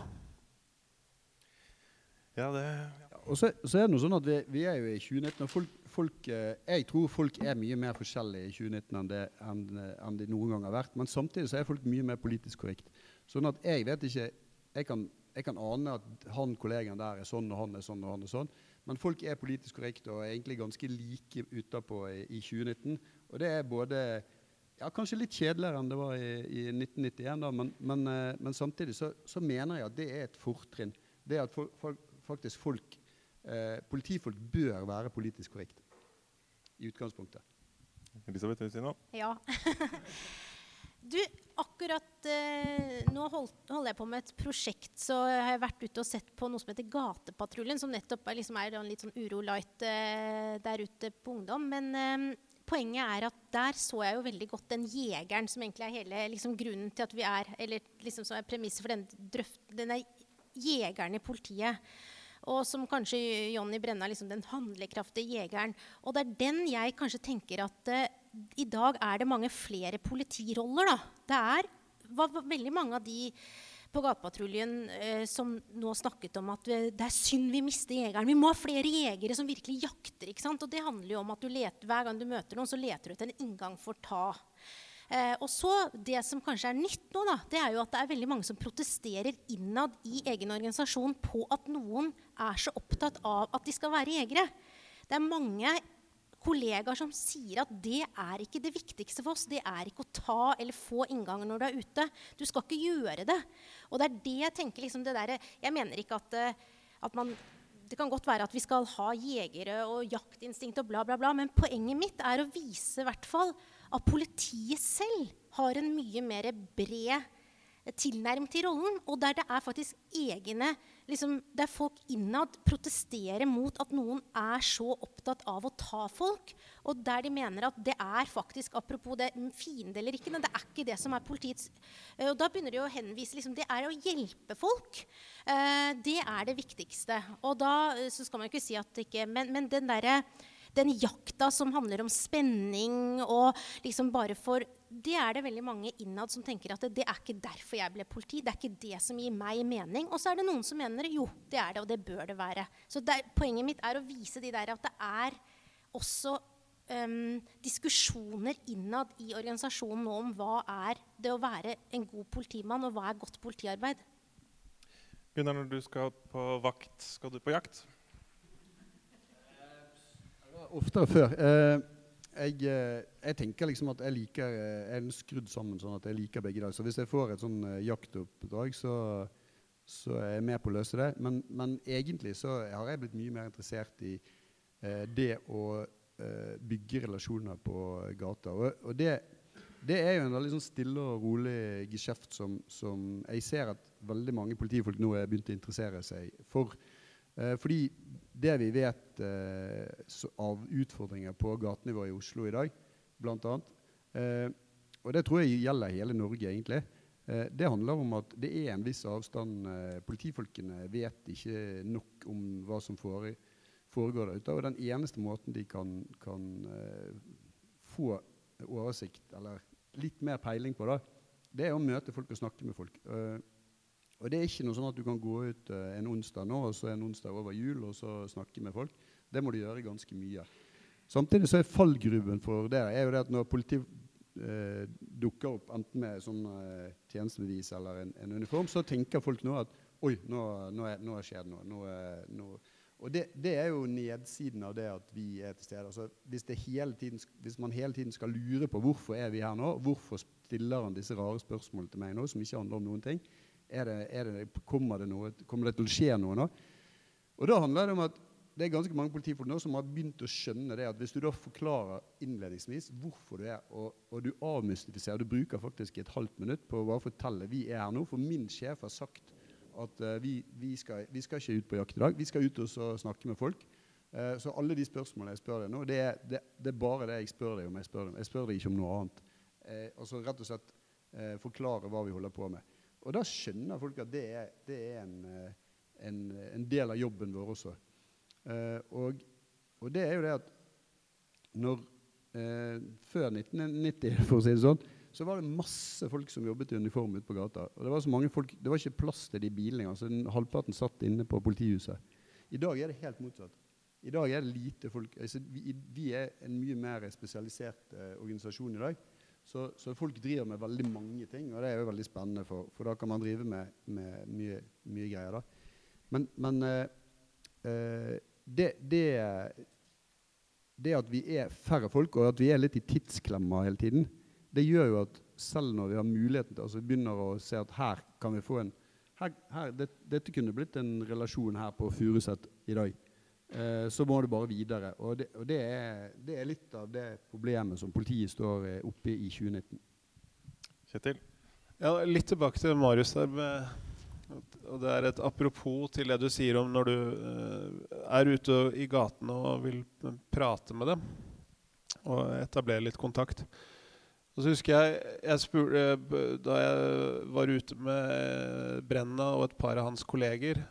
Ja, det... Ja, og så, så, er det noe sånn at vi, vi er jo i 2019, og folk, folk, eh, jeg tror folk er mye mer forskjellige i 2019 enn, det, enn, enn de noen gang har vært. Men samtidig så er folk mye mer politisk korrekt. Sånn at jeg vet ikke Jeg kan, jeg kan ane at han kollegaen der er sånn, og han er sånn, og han er sånn. Men folk er politisk korrekte og er egentlig ganske like utapå i, i 2019. Og det er både ja, Kanskje litt kjedeligere enn det var i, i 1991, da, men, men, uh, men samtidig så, så, mener jeg at det er et fortrinn. Det at for, for, faktisk folk, eh, politifolk bør være politisk korrekte i utgangspunktet. Elisabeth, vil du si noe? Ja. Du, akkurat eh, nå hold, holder jeg på med et prosjekt. Så har jeg vært ute og sett på noe som heter Gatepatruljen, som nettopp er, liksom er litt sånn uro light eh, der ute på ungdom. Men eh, poenget er at der så jeg jo veldig godt den jegeren som egentlig er hele liksom, grunnen til at vi er Eller liksom som er premisset for den drøften Denne jegeren i politiet. Og som kanskje Jonny Brenna, liksom den handlekraftige jegeren. Og det er den jeg kanskje tenker at uh, i dag er det mange flere politiroller. Da. Det er var, veldig mange av de på Gatepatruljen eh, som nå snakket om at det er synd vi mister jegeren. Vi må ha flere jegere som virkelig jakter. ikke sant? Og det handler jo om at leter, hver gang du møter noen, så leter du etter en inngang for ta. Eh, og så Det som kanskje er nytt nå, da, det er jo at det er veldig mange som protesterer innad i egen organisasjon på at noen er så opptatt av at de skal være jegere. Det er mange kollegaer som sier at det er ikke det viktigste for oss. Det er ikke å ta eller få innganger når du er ute. Du skal ikke gjøre det. Og det er det jeg tenker liksom det der, Jeg mener ikke at, eh, at man det kan godt være at vi skal ha jegere og jaktinstinkt og bla, bla, bla, men poenget mitt er å vise hvert fall at politiet selv har en mye mer bred tilnærming til rollen, og der det er faktisk egne liksom, Der folk innad protesterer mot at noen er så opptatt av å ta folk, og der de mener at det er faktisk Apropos det fiende eller ikke, men det er ikke det som er politiets Og da begynner de å henvise liksom, Det er å hjelpe folk. Uh, det er det viktigste. Og da så skal man ikke si at det ikke Men, men den derre den jakta som handler om spenning og liksom bare for Det er det veldig mange innad som tenker at det, det, er ikke derfor jeg ble politi. Det er ikke det som gir meg mening. Og så er det noen som mener jo, det er det, og det bør det være. Så der, poenget mitt er å vise de der at det er også um, diskusjoner innad i organisasjonen nå om hva er det å være en god politimann, og hva er godt politiarbeid. Gunnar, når du skal på vakt, skal du på jakt? Oftere før. Eh, jeg, eh, jeg, tenker liksom at jeg liker en er skrudd sammen sånn at jeg liker begge dager. Så hvis jeg får et sånn jaktoppdrag, så, så, er jeg med på å løse det. Men, men, egentlig så har jeg blitt mye mer interessert i eh, det å eh, bygge relasjoner på gata. Og, og det, det, er jo en veldig sånn stille og rolig geskjeft som, som, jeg ser at veldig mange politifolk nå er begynt å interessere seg for. fordi det vi vet eh, av utfordringer på gatenivå i Oslo i dag, bl.a. Eh, og det tror jeg gjelder hele Norge, egentlig. Eh, det handler om at det er en viss avstand. Eh, politifolkene vet ikke nok om hva som fore, foregår der ute. Og den eneste måten de kan, kan eh, få oversikt, eller litt mer peiling på, da, det er å møte folk og snakke med folk. Uh, og det er ikke noe sånn at du kan gå ut uh, en onsdag nå, og så en onsdag over jul, og så snakke med folk. Det må du gjøre ganske mye. Samtidig så er fallgruven for det er jo det at når politiet eh, dukker opp enten med sånn tjenestebevis eller en, en, uniform, så tenker folk nå at Oi, nå, nå, er, nå skjer det noe. Nå, nå, og det, det, er jo nedsiden av det at vi er til stede. Altså, hvis, tiden, hvis, man hele tiden skal lure på hvorfor er vi her nå, hvorfor stiller han disse rare spørsmålene til meg nå, som ikke handler om noen ting, er det, er det, kommer, det noe, kommer, det til å skje noe nå? Og da handler det om at det er ganske mange politifolk nå som har begynt å skjønne det at hvis du da forklarer innledningsvis hvorfor du er, og, og du avmystifiserer Du bruker faktisk et halvt minutt på å bare fortelle vi er her nå, for min sjef har sagt at uh, vi, vi, skal, vi, skal, ikke ut på jakt i dag. Vi skal ut og snakke med folk. Uh, så alle de spørsmålene jeg spør deg nå, det er, det, det er, bare det jeg spør deg om. Jeg spør deg, jeg spør deg ikke om noe annet. Uh, altså rett og slett forklare hva vi holder på med. Og da skjønner folk at det er, det er en, en, en, del av jobben vår også. Og, og, det er jo det at når Før 1990, for å si det sånn, så var det masse folk som jobbet i uniform ute på gata. Og det var så mange folk, det var ikke plass til de bilene. altså Halvparten satt inne på politihuset. I dag er det helt motsatt. I dag er det lite folk. Altså, vi, vi, er en mye mer spesialisert eh, organisasjon i dag. Så, så, folk driver med veldig mange ting, og det er jo veldig spennende, for, for da kan man drive med, med mye, mye, greier. da. Men, men eh, eh det, det, det, at vi er færre folk, og at vi er litt i tidsklemma hele tiden, det gjør jo at selv når vi har muligheten til altså vi begynner å se at her kan vi få en her, her, det, Dette kunne blitt en relasjon her på Furuset i dag. Eh, så må du bare videre. Og, det, og det, er, det, er, litt av det problemet som politiet står eh, oppe i 2019. Kjetil? Ja, litt tilbake til Marius der. Med, og det er et apropos til det du sier om når du eh, er ute i gatene og vil prate med dem og etablere litt kontakt. Og så husker jeg, jeg spurte, Da jeg var ute med Brenna og et par av hans kolleger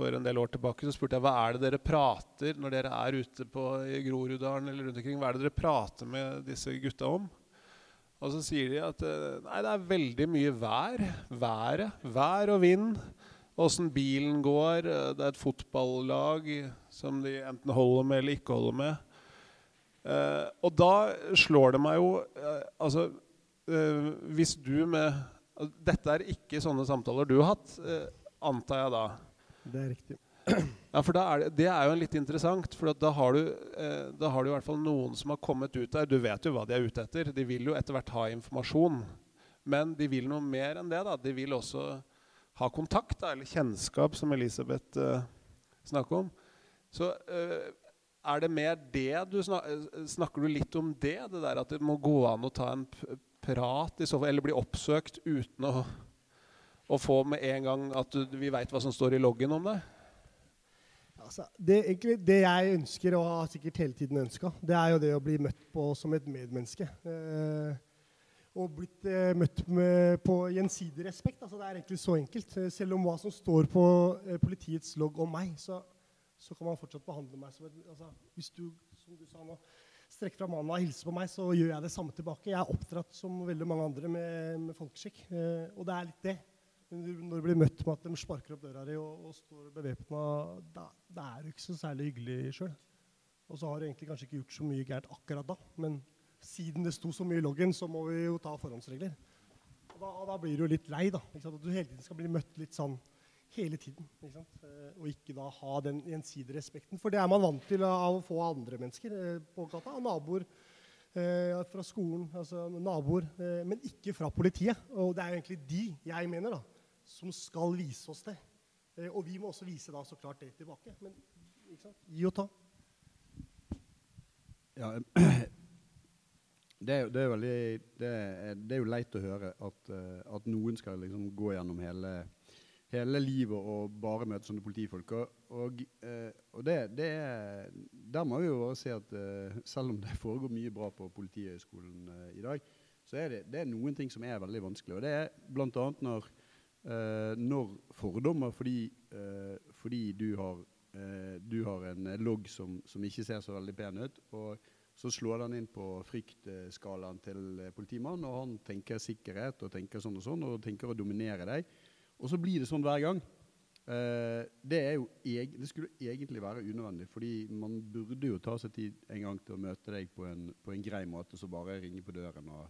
for en del år tilbake, så spurte jeg hva er det dere prater når dere er ute på, i Groruddalen eller rundt omkring. Hva er det dere prater med disse gutta om? Og så sier de at eh, nei, det er veldig mye vær. Været. Vær og vind. Åssen bilen går. Det er et fotballag som de enten holder med eller ikke holder med. Uh, og da slår det meg jo uh, Altså, uh, hvis du med Dette er ikke sånne samtaler du har hatt, antar jeg da. Det er riktig. Ja, for er det, det, er jo litt interessant. For da har, du, da har du i hvert fall noen som har kommet ut der. Du vet jo hva de er ute etter. De vil jo etter hvert ha informasjon. Men de vil noe mer enn det. da. De vil også ha kontakt, da, eller kjennskap, som Elisabeth snakker om. Så er det mer det du snakker, snakker du litt om det? Det der at det må gå an å ta en prat i så fall, eller bli oppsøkt uten å, å få med en gang at du, vi veit hva som står i loggen om det? Altså, det, egentlig, det, jeg ønsker, og har sikkert hele tiden ønska, det er jo det å bli møtt på som et medmenneske. Eh, og blitt eh, møtt med, på gjensidig respekt. Altså, det er egentlig så enkelt. Selv om hva som står på eh, politiets logg om meg, så så kan man fortsatt behandle meg som et altså, Hvis du, som du sa nå, strekker fram hånda og hilser på meg, så gjør jeg det samme tilbake. Jeg er oppdratt som veldig mange andre med, med folkeskikk. Eh, og det er litt det. Når du blir møtt med at de sparker opp døra di og, og står bevæpna, da, er du ikke så særlig hyggelig sjøl. Og så har du egentlig kanskje ikke gjort så mye gærent akkurat da, men siden det sto så mye i loggen, så må vi jo ta forhåndsregler. Og da, da blir du jo litt lei, da. At du hele tiden skal bli møtt litt sånn hele tiden. Ikke eh, og ikke da ha den gjensidige respekten. For det er man vant til av å få andre mennesker eh, på gata. Naboer eh, fra skolen, altså naboer. Men ikke fra politiet. Og det er jo egentlig de, jeg mener, da, som skal vise oss det. Eh, og vi må også vise da så klart det tilbake. Men gi og ta. Ja, det er, det, er veldig, det, er, det er, jo leit å høre at, at noen skal liksom gå gjennom hele hele livet og bare møte sånne politifolk. Og, og, eh, og det, det, er, Der må vi jo bare si at eh, selv om det foregår mye bra på Politihøgskolen eh, i dag, så er det, det er noen ting som er veldig vanskelig. Og det er bl.a. Når, eh, når fordommer fordi, eh, fordi du, har, eh, du har en logg som, som, ikke ser så veldig pen ut, og så slår den inn på fryktskalaen til politimannen, og han tenker sikkerhet og tenker sånn og sånn, og tenker å dominere deg. Og så blir det sånn hver gang. Uh, det, det, skulle egentlig være unødvendig, fordi man burde jo ta seg tid en gang til å møte deg på en, på en grei måte, så bare ringe på døren og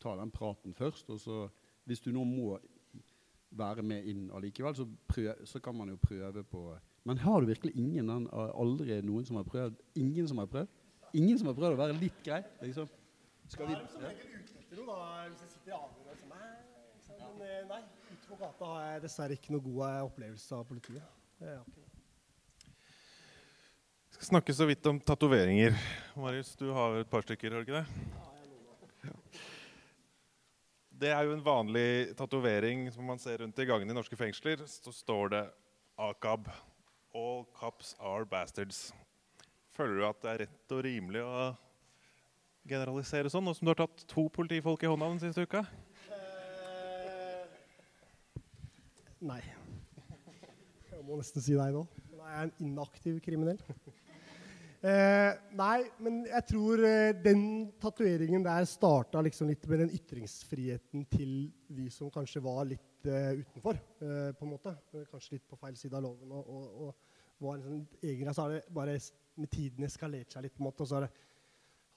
ta den praten først. Og så, hvis du nå må være med inn allikevel, så, prøv, så kan man jo prøve på Men har du virkelig ingen, aldri noen som har prøvd? Ingen som har prøvd? Ingen som har prøvd å være litt grei? Liksom? Skal vi, etter noe, da, hvis jeg sitter i avhør og sånn. Men eh, nei, ute på gata har jeg dessverre ikke noe god eh, opplevelse av politiet. Det Vi skal snakke så vidt om tatoveringer. Marius, du har et par stykker, har du ikke det? Det er jo en vanlig tatovering som man ser rundt i gangene i norske fengsler. Så står det AKAB. All cops are bastards. Føler du at det er rett og rimelig å generalisere sånn, nå som du har tatt to politifolk i hånda den siste uka? Uh, nei. Jeg må nesten si nei nå. Jeg er en inaktiv kriminell. Eh, nei, men jeg tror eh, den tatoveringen der starta liksom litt med den ytringsfriheten til de som kanskje var litt eh, utenfor, eh, på en måte. Kanskje litt på feil side av loven. Og, og, og var liksom egen, så har det bare med tiden eskalert seg litt. på en måte, og så har, det,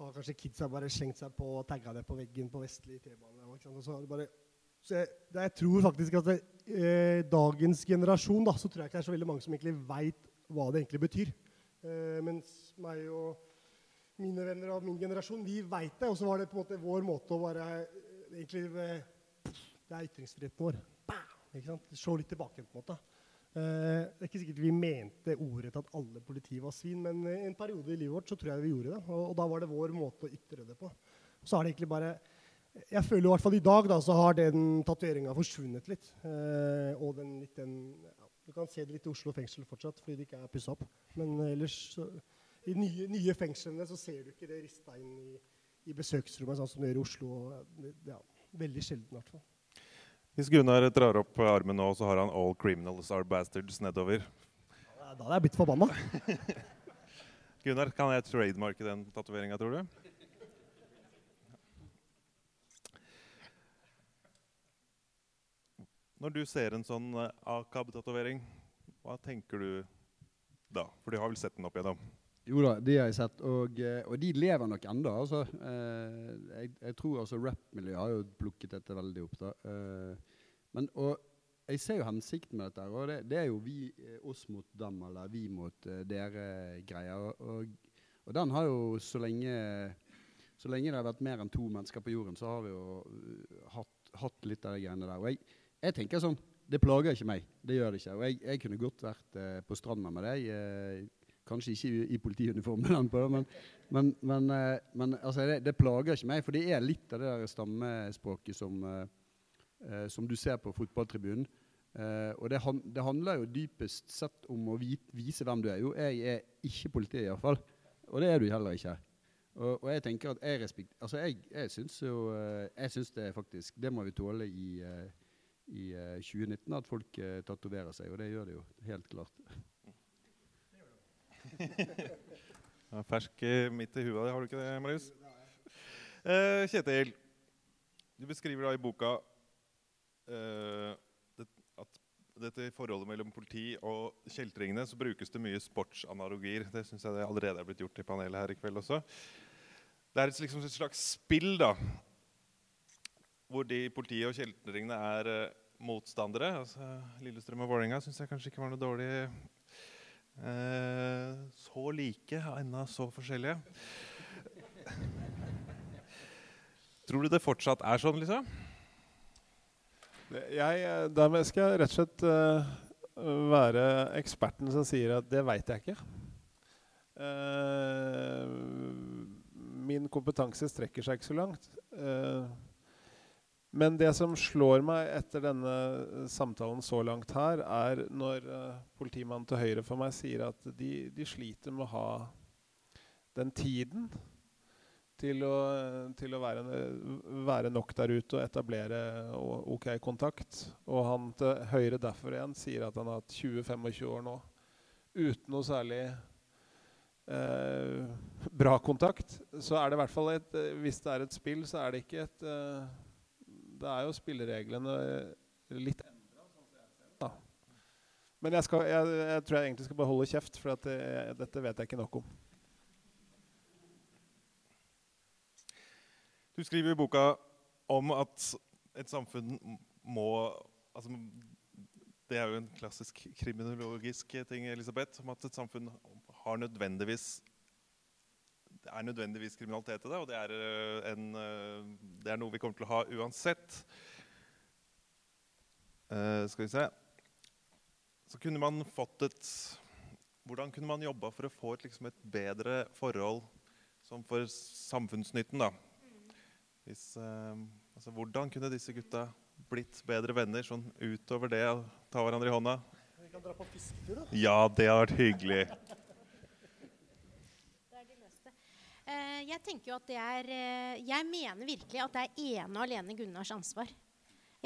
har kanskje kidsa bare slengt seg på og tagga det på veggen på Vestli T-bane. Så, så jeg, jeg, tror faktisk at det, eh, dagens generasjon da, så tror jeg ikke det er så veldig mange som egentlig veit hva det egentlig betyr. Eh, mens meg og mine venner av min generasjon, vi veit det. Og så var det på en måte vår måte å være eh, egentlig eh, Det er ytringsfriheten vår. Sant? Se litt tilbake på en måte. Det er ikke sikkert vi mente ordrett at alle politi var svin, men i en periode i livet vårt så tror jeg vi gjorde det. Og, og da var det vår måte å ytre det på. Så er det egentlig bare jeg føler i hvert fall i dag da, så har den tatoveringa forsvunnet litt. Eh, og den, litt den du kan se det litt i Oslo fengsel fortsatt fordi det ikke er pussa opp. Men ellers så, i nye, nye fengslene så ser du ikke det rista inn i, i besøksrommet sånn som det gjør i Oslo. Ja, veldig sjelden, i hvert fall. Hvis Gunnar drar opp armen nå, så har han 'All criminals are bastards' nedover. Da hadde jeg blitt forbanna. Gunnar, kan jeg trademarke den tatoveringa, tror du? Når du ser en sånn eh, AKAB-tatovering, hva tenker du da? For du har vel sett den opp igjennom? Jo da, de har jeg sett. Og, eh, og de lever nok enda. Altså. Eh, jeg, jeg, tror altså rappmiljøet har jo plukket dette veldig opp. da. Men, og jeg ser jo hensikten med dette. og Det, det er jo vi, oss mot dem, eller vi mot dere-greier. Og, og, den har jo så lenge, så lenge det har vært mer enn to mennesker på jorden, så har vi jo hatt, hatt, litt av de greiene der. Og jeg, jeg tenker sånn Det plager ikke meg. Det gjør det ikke. Og jeg, jeg kunne godt vært eh, på stranda med deg. Eh, kanskje ikke i, i politiuniformen, men, men, men, eh, men altså, det, det, plager ikke meg. For det er litt av det der stammespråket som, eh, eh, som du ser på fotballtribunen. Uh, og det, han, det, handler jo dypest sett om å vite, vise hvem du er. Jo, jeg er ikke politi, iallfall. Og det er du heller ikke. Og, og jeg tenker at jeg respekt, altså jeg, jeg syns jo Jeg syns det faktisk Det må vi tåle i i uh, eh, 2019 at folk eh, tatoverer seg, og det gjør de jo helt klart. ja, fersk midt i huet, har du ikke det, Marius? Eh, Kjetil, du beskriver da i boka det, at dette forholdet mellom politi og kjeltringene så brukes det mye sportsanalogier. Det syns jeg det allerede er blitt gjort i panelet her i kveld også. Det er et, liksom et slags spill da, hvor de politiet og kjeltringene er uh, motstandere. Altså, Lillestrøm og Vålerenga syns jeg kanskje ikke var noe dårlig uh, Så like, ennå så forskjellige. Tror du det fortsatt er sånn, liksom? Jeg, dermed da skal jeg rett og slett uh, være eksperten som sier at det veit jeg ikke. Uh, min kompetanse strekker seg ikke så langt. Uh, men det som slår meg etter denne samtalen så langt her, er når uh, politimannen til høyre for meg sier at de, de, sliter med å ha den tiden til å, til å være, være, nok der ute og etablere OK kontakt. Og han til høyre derfor igjen sier at han har hatt 20-25 år nå uten noe særlig eh, bra kontakt. Så er det i hvert fall et Hvis det er et spill, så er det ikke et eh, Det er jo spillereglene litt endra. Men jeg, skal, jeg, jeg, tror jeg egentlig skal bare holde kjeft, for det, dette vet jeg ikke nok om. Du skriver i boka om at et samfunn må altså, Det er jo en klassisk kriminologisk ting, Elisabeth, om at et samfunn har nødvendigvis det er nødvendigvis kriminalitet i det, og det er, eh, en, eh, det er noe vi kommer til å ha uansett. Uh, skal vi se Så kunne man fått et Hvordan kunne man jobba for å få et, liksom et bedre forhold som for samfunnsnytten? da, hvis, uh, altså, hvordan kunne disse gutta blitt bedre venner sånn utover det å ta hverandre i hånda? Vi kan dra på fisketur, da. Ja, det har vært hyggelig. Uh, jeg tenker jo at det er uh, Jeg mener virkelig at det er ene og alene Gunnars ansvar.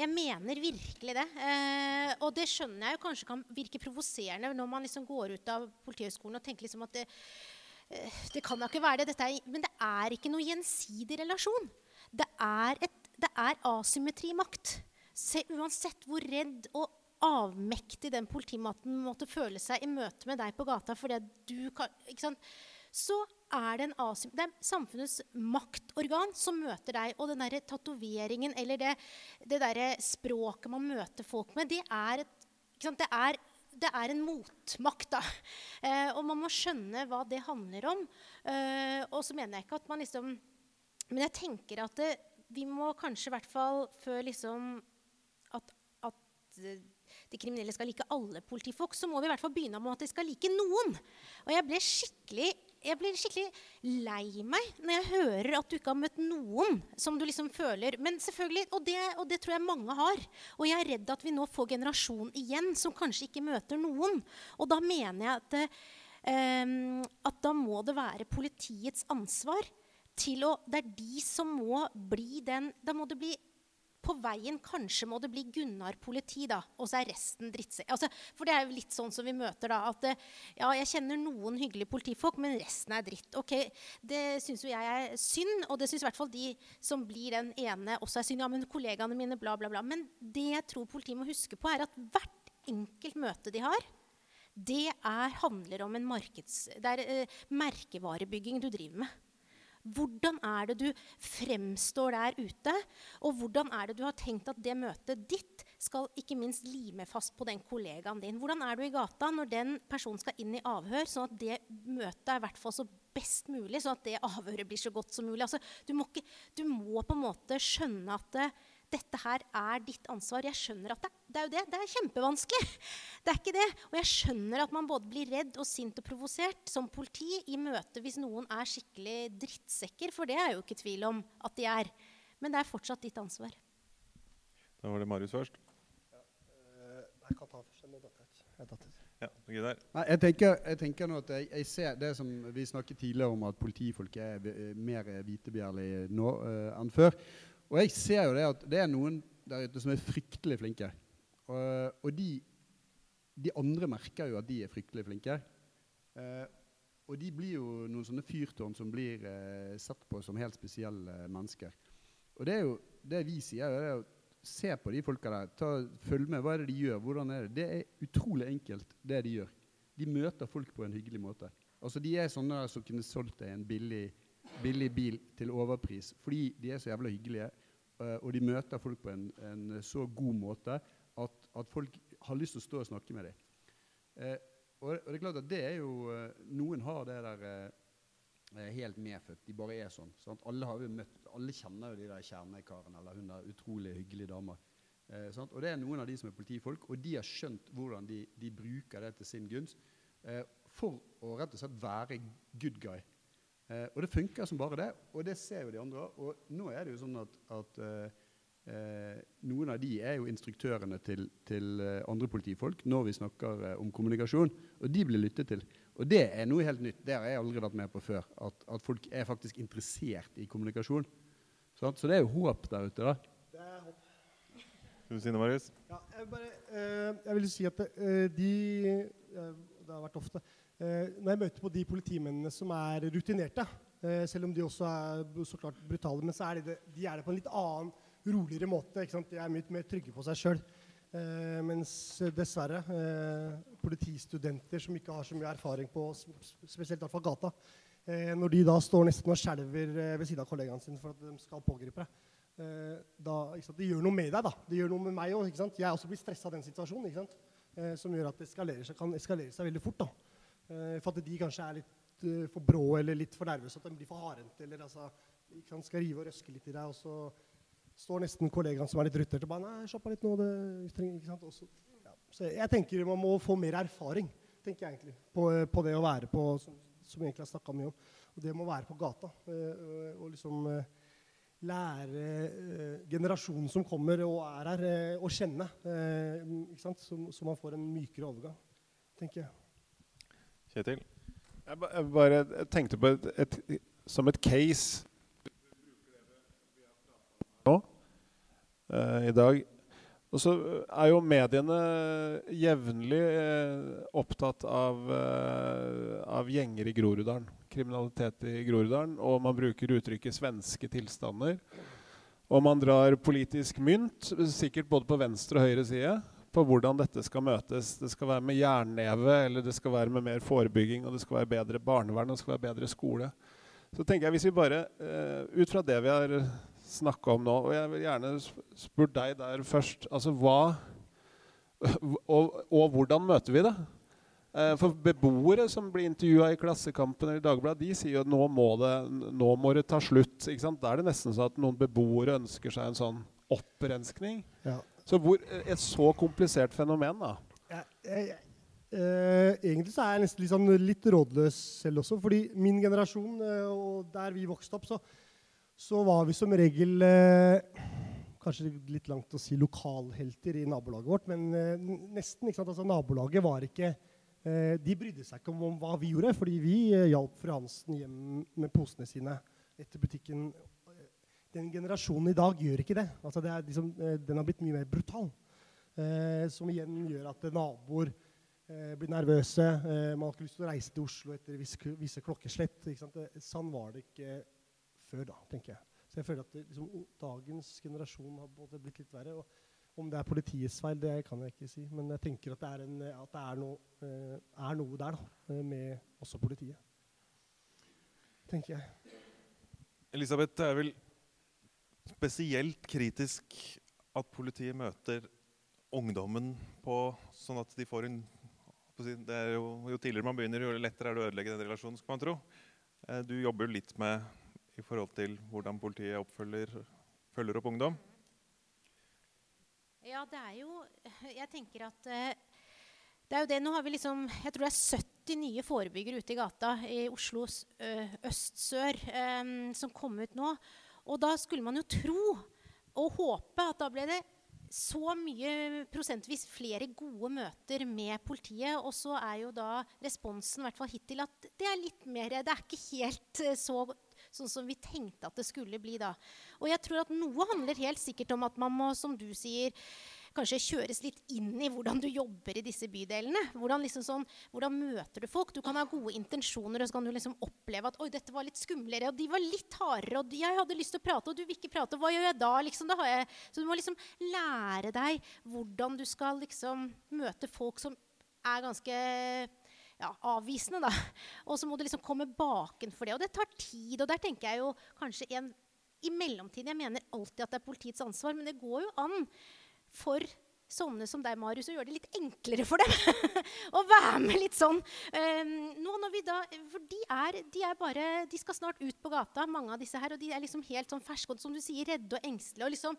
Jeg mener virkelig det. Eh, og det skjønner jeg jo kanskje kan virke provoserende når man liksom går ut av Politihøgskolen og tenker liksom at det, det kan da ikke være det. Er, men det er ikke noe gjensidig relasjon. Det er, et, det er asymmetri i makt. Se, uansett hvor redd og avmektig den politimaten måtte føle seg i møte med deg på gata fordi du kan, ikke sant? Så er det, en det er samfunnets maktorgan som møter deg. Og den derre tatoveringen eller det, det derre språket man møter folk med, det er, et, det er, det er en motmakt. da. Eh, og man må skjønne hva det handler om. Eh, og så mener jeg ikke at man liksom men jeg tenker at det, vi må kanskje i hvert fall før liksom at, at de kriminelle skal like alle politifolk, så må vi i hvert fall begynne med at de skal like noen. Og jeg ble skikkelig, jeg blir skikkelig lei meg når jeg hører at du ikke har møtt noen som du liksom føler Men selvfølgelig, og det, og det tror jeg mange har. Og jeg er redd at vi nå får generasjon igjen som kanskje ikke møter noen. Og da mener jeg at, um, at da må det være politiets ansvar til å Det er de som må bli den Da må det bli på veien kanskje må det bli Gunnar politi, da, og så er resten drittsekk. Altså, for det er jo litt sånn som vi møter, da. At ja, jeg kjenner noen hyggelige politifolk, men resten er dritt. Ok, Det syns jo jeg er synd, og det syns i hvert fall de som blir den ene, også er synd. Ja, men kollegaene mine, bla, bla, bla. Men det jeg tror politiet må huske på, er at hvert enkelt møte de har, det er, handler om en markeds... Det er eh, merkevarebygging du driver med. Hvordan er det du fremstår der ute? Og hvordan er det du har tenkt at det møtet ditt skal ikke minst lime fast på den kollegaen din? Hvordan er du i gata når den personen skal inn i avhør, sånn at det møtet er i så best mulig, sånn at det avhøret blir så godt som mulig? Altså, du, må ikke, du, må på en måte skjønne at det, dette her er ditt ansvar. Jeg skjønner at det, det, er jo det. Det er kjempevanskelig. Det er ikke det. Og jeg skjønner at man både blir redd og sint og provosert som politi i møte hvis noen er skikkelig drittsekker, for det er jo ikke tvil om at de er. Men det er fortsatt ditt ansvar. Da var det Marius først. Ja, øh, jeg kan ta først. Jeg datt. Jeg datt ut. Ja, Nei, jeg, tenker, jeg tenker nå at jeg, jeg, ser det som vi snakket tidligere om, at politifolk er mer vitebjærlige nå uh, enn før. Og jeg ser jo det at det er noen der ute som er fryktelig flinke. Og, og de, de, andre merker jo at de er fryktelig flinke. Eh, og de blir jo noen sånne fyrtårn som blir eh, sett på som helt spesielle mennesker. Og det er jo det vi sier, det er å se på de folka der. Ta, følg med. Hva er det de gjør? Hvordan er det? Det er utrolig enkelt, det de gjør. De møter folk på en hyggelig måte. Altså De er sånne som kunne solgt deg en billig billig bil til overpris fordi de er så jævla hyggelige. Uh, og de møter folk på en, en så god måte at, at, folk har lyst til å stå og snakke med dem. Uh, og, og, det er klart at det er jo uh, Noen har det der helt medfødt. De bare er sånn. Alle møtt, alle kjenner jo de der kjernekarene eller hun der utrolig hyggelige dama. og det er noen av de som er politifolk, og de har skjønt hvordan de, de bruker det til sin gunst for å rett og slett være good guy. Eh, og det funker som bare det, og det ser jo de andre. Og nå er det jo sånn at, at eh, eh noen av de er jo instruktørene til, til, eh, andre politifolk når vi snakker eh, om kommunikasjon, og de blir lyttet til. Og det er noe helt nytt. Det har jeg aldri vært med på før. At, at folk er faktisk interessert i kommunikasjon. Sant? Så det er jo håp der ute, da. Det er håp. Skal du si noe, Marius? Ja, jeg, bare, eh, jeg vil si at eh, de eh, Det har vært ofte Når jeg møter på de politimennene som er rutinerte, eh, selv om de også er så klart brutale, men så er de, de er det på en litt annen, roligere måte. Ikke sant? De er mye mer trygge på seg sjøl. Eh, mens eh, dessverre eh, politistudenter som ikke har så mye erfaring på spesielt fall gata, eh, når de da står nesten og skjelver eh, ved siden av kollegaene sine for at de skal pågripe deg, eh, da, ikke sant? Det gjør noe med deg. da. Det gjør noe med meg òg. Jeg er også blitt stressa av den situasjonen. ikke sant? Eh, som gjør at det eskalerer seg, kan eskalere seg veldig fort. da. Eh, for at de kanskje er litt eh, for brå eller litt for nervøse. At de blir for hardhendte eller altså, sant? skal rive og røske litt i deg. og så står nesten kollegaen som er litt ruttert og bare Nei, slapp litt nå. Det, trenger, ikke sant? Også, ja. Så jeg, tenker man må få mer erfaring tenker jeg egentlig, på, på det å være på som, som egentlig har snakka mye om. Og det å være på gata. eh, og, liksom eh, lære eh, generasjonen som kommer og er her, eh, å kjenne. eh, ikke sant? Så, så man får en mykere overgang, tenker jeg. Kjetil? Jeg, ba, jeg bare jeg tenkte på et, et, som et case nå uh, i dag. Og så er jo mediene jevnlig eh, opptatt av, eh, av gjenger i Groruddalen. Kriminalitet i Groruddalen. Og man bruker uttrykket 'svenske tilstander'. Og man drar politisk mynt, sikkert både på venstre og høyre side, på hvordan dette skal møtes. Det skal være med jernneve, eller det skal være med mer forebygging, og det skal være bedre barnevern og det skal være bedre skole. Så tenker jeg hvis vi bare, uh, ut fra det vi har snakka om nå, og jeg vil gjerne sp- spurt deg der først Altså hva og, og hvordan møter vi det? Uh, for beboere som blir intervjua i Klassekampen eller Dagbladet, de sier jo at nå må det, nå må det ta slutt. Da er det nesten sånn at noen beboere ønsker seg en sånn opprenskning. Ja. Så hvor, et så komplisert fenomen, da. Jeg, jeg, jeg, eh, egentlig så er jeg nesten litt, sånn, litt rådløs selv også. Fordi min generasjon, eh, og der vi vokste opp, så, så var vi som regel eh, Kanskje litt langt å si lokalhelter i nabolaget vårt, men eh, nesten. ikke sant? Altså, nabolaget var ikke eh, De brydde seg ikke om, om hva vi gjorde, fordi vi eh, hjalp fru Hansen hjem med posene sine etter butikken. Den generasjonen i dag gjør ikke det. Altså, det liksom, eh, den har blitt mye mer brutal. Eh, som igjen gjør at naboer eh, blir nervøse. Eh, man har ikke lyst til å reise til Oslo etter visse, visse klokkeslett. Sant? Sånn var det ikke før, da, tenker jeg. Så jeg føler at det, liksom, dagens generasjon har blitt litt verre. Om det er politiets feil, det kan jeg ikke si. Men jeg tenker at det er, en, at det er, noe, eh, er noe der, da, eh, med også politiet. Tenker jeg. Elisabeth, det er vel spesielt kritisk at politiet møter ungdommen på sånn at de får en det er jo, jo tidligere man begynner, jo lettere er det å ødelegge den relasjonen. skal man tro. Eh, Du jobber jo litt med i forhold til hvordan politiet følger opp ungdom. Ja, det er jo Jeg tenker at eh, det er jo det, Nå har vi liksom Jeg tror det er 70 nye forebyggere ute i gata i Oslo øst-sør eh, som kom ut nå. Og da skulle man jo tro og håpe at da ble det så mye prosentvis flere gode møter med politiet. Og så er jo da responsen hvert fall hittil at det er litt mer Det er ikke helt eh, så sånn som vi tenkte at det skulle bli da. Og jeg tror at noe handler helt sikkert om at man må, som du sier, kanskje kjøres litt inn i hvordan du jobber i disse bydelene. Hvordan, liksom sånn, hvordan møter du folk? Du kan ha gode intensjoner, og så kan du liksom oppleve at oi, dette var litt skumlere, og de var litt hardere, og jeg hadde lyst til å prate, og du vil ikke prate. Hva gjør jeg da? Liksom, da jeg, så du må liksom lære deg hvordan du skal liksom møte folk som er ganske ja, avvisende, da. Og så må du liksom komme bakenfor det. Og det tar tid. Og der tenker jeg jo kanskje en i mellomtiden Jeg mener alltid at det er politiets ansvar, men det går jo an for sånne som deg, Marius, å gjøre det litt enklere for dem. å være med litt sånn. Um, nå når vi da, for de er, de er bare De skal snart ut på gata, mange av disse her. Og de er liksom helt sånn ferske og som du sier, redde og engstelige. Og liksom,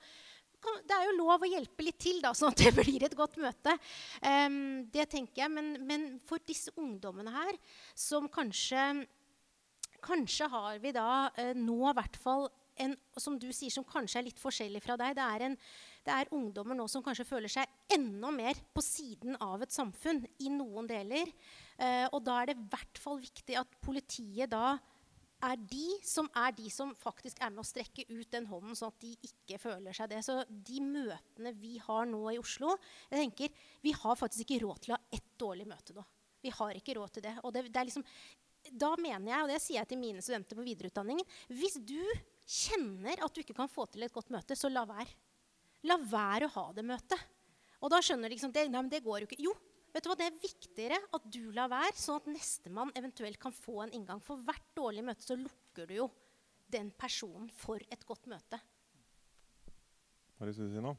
det er jo lov å hjelpe litt til, da, sånn at det blir et godt møte. Um, det tenker jeg. Men, men for disse ungdommene her, som kanskje Kanskje har vi da eh, nå i hvert fall en som du sier, som kanskje er litt forskjellig fra deg. Det er, en, det er ungdommer nå som kanskje føler seg enda mer på siden av et samfunn i noen deler. Eh, og da er det i hvert fall viktig at politiet da er de som er de som faktisk er med å strekke ut den hånden, sånn at de ikke føler seg det. Så de møtene vi har nå i Oslo jeg tenker, Vi har faktisk ikke råd til å ha ett dårlig møte nå. Vi har ikke råd til det. Og det, det er liksom, da mener jeg, og det sier jeg til mine studenter på videreutdanningen Hvis du kjenner at du ikke kan få til et godt møte, så la være. La være å ha det møtet. Og da skjønner de liksom, det, nei, men det går jo ikke. Jo, vet du hva, det er viktigere at du lar være, sånn at nestemann eventuelt kan få en inngang. For hvert dårlige møte så lukker du jo den personen for et godt møte. Hva har du lyst si nå?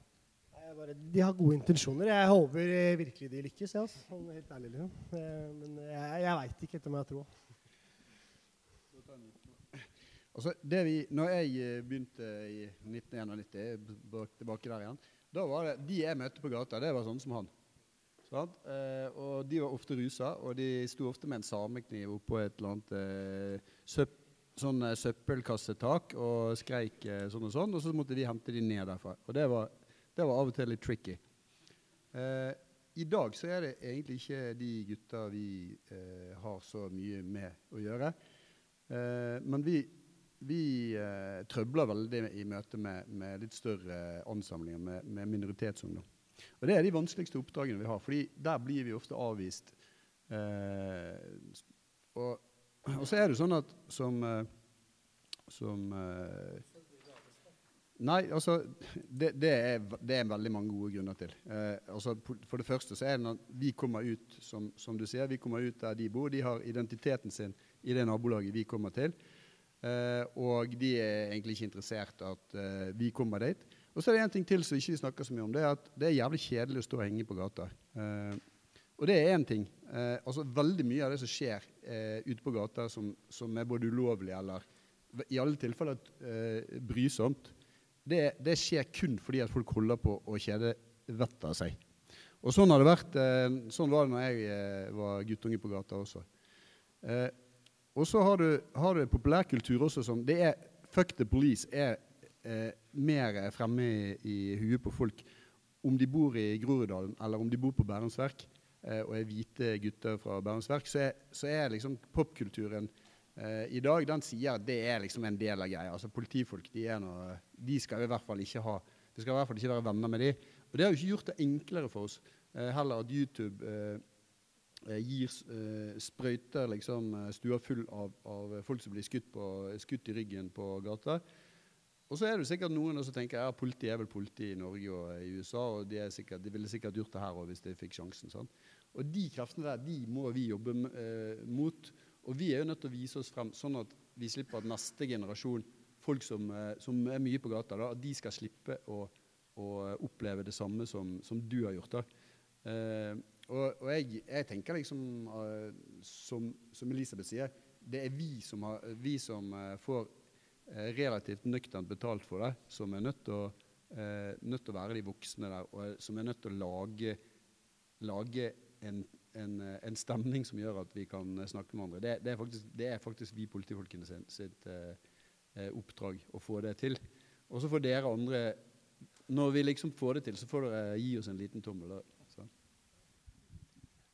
Bare, de har gode intensjoner. Jeg håper eh, virkelig de lykkes. Ja, altså. helt ærlig, liksom. Eh, men jeg, jeg veit ikke etter om jeg tror. Altså, det vi, når jeg eh, begynte i 1991, tilbake der igjen, da var det de jeg møtte på gata, det var sånne som han. Eh, og de var ofte rusa, og de sto ofte med en samekniv oppå et eller annet eh, søpp, sånn eh, søppelkassetak og skreik eh, sånn og sånn, og så måtte vi hente de ned derfra. Og det var, det var av og til litt tricky. Eh, I dag så er det egentlig ikke de gutta vi har så mye med å gjøre. men vi vi eh, trøbler veldig i møte med, med litt større ansamlinger med, med, minoritetsungdom. Og Det er de vanskeligste oppdragene vi har, fordi der blir vi ofte avvist. Eh, og, og, så er det sånn at som, eh, som eh, Nei, altså det, det, er, det, er, veldig mange gode grunner til. Eh, altså, for det første så er det når vi kommer ut som, som, du sier, vi kommer ut der de bor. De har identiteten sin i det nabolaget vi kommer til. Uh, og de er egentlig ikke interessert at uh, vi kommer dit. Og så er det en ting til som ikke vi snakker så mye om. Det er at det er jævlig kjedelig å stå og henge på gata. Uh, og det er én ting. altså Veldig mye av det som skjer ute på gata som, som, er både ulovlig eller i alle tilfeller brysomt, det, det, skjer kun fordi at folk holder på å kjede vettet av seg. Og sånn, har det vært, sånn var det når jeg var guttunge på gata også. Eh, og så har du, har du populærkultur også som det er Fuck the police er eh, mer fremme i, i, huet på folk om de bor i Groruddalen eller om de bor på Bærums Verk eh, og er hvite gutter fra Bærums Verk, så er, så er liksom popkulturen eh, i dag den sier at det er liksom en del av greia. Altså Politifolk de, noe, de skal i hvert fall ikke ha vi skal i hvert fall ikke være venner med de. Og det har jo ikke gjort det enklere for oss eh, heller at YouTube eh, gir uh, sprøyter liksom, eh, stua full av, av, folk som blir skutt, på, skutt, i ryggen på gata. Og så er det sikkert noen som tenker ja, politi er vel politi i Norge og i USA, og de, sikkert, de ville sikkert gjort det her også hvis de fikk sjansen. Sånn. Og de kreftene der de må vi jobbe eh, mot. Og vi er jo nødt til å vise oss frem, sånn at vi slipper at neste generasjon, folk som, eh, som er mye på gata, da, at de skal slippe å, å oppleve det samme som, som du har gjort. da. Og, og jeg, jeg, tenker liksom, uh, som, som, Elisabeth sier, det er vi som, har, vi som uh, får uh, relativt nøkternt betalt for det, som er nødt til å, nødt til å være de voksne der, og som er nødt til å lage, lage en, en, en, stemning som gjør at vi kan snakke med andre. Det, det, er, faktisk, det er, faktisk, vi politifolkene sitt, sitt oppdrag å få det til. Og så får dere andre Når vi liksom får det til, så får dere gi oss en liten tommel. Da.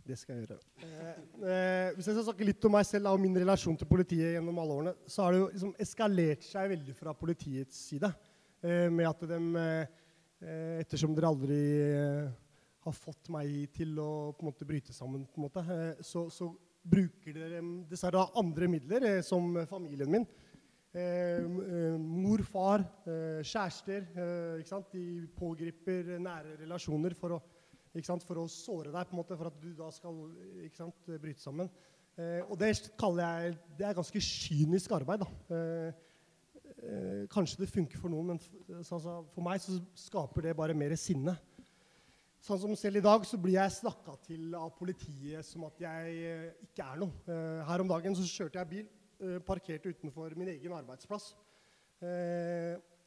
Det skal jeg gjøre. Eh, eh, hvis jeg skal snakke litt om meg selv og min relasjon til politiet gjennom alle årene, så har det jo liksom eskalert seg veldig fra politiets side. Eh, med at de, eh, ettersom dere aldri eh, har fått meg til å på en måte bryte sammen, på en måte, eh, så, så, bruker dere dessverre andre midler, som familien min. mor, far, kjærester. De pågriper nære relasjoner for å for å såre deg, på en måte, for at du da skal sant, bryte sammen. Eh, og det kaller jeg det er ganske kynisk arbeid. Eh, eh, kanskje det funker for noen, men for, altså, for meg så skaper det bare mer sinne. Sånn som Selv i dag så blir jeg snakka til av politiet som at jeg eh, ikke er noe. Eh, her om dagen så kjørte jeg bil, eh, parkerte utenfor min egen arbeidsplass.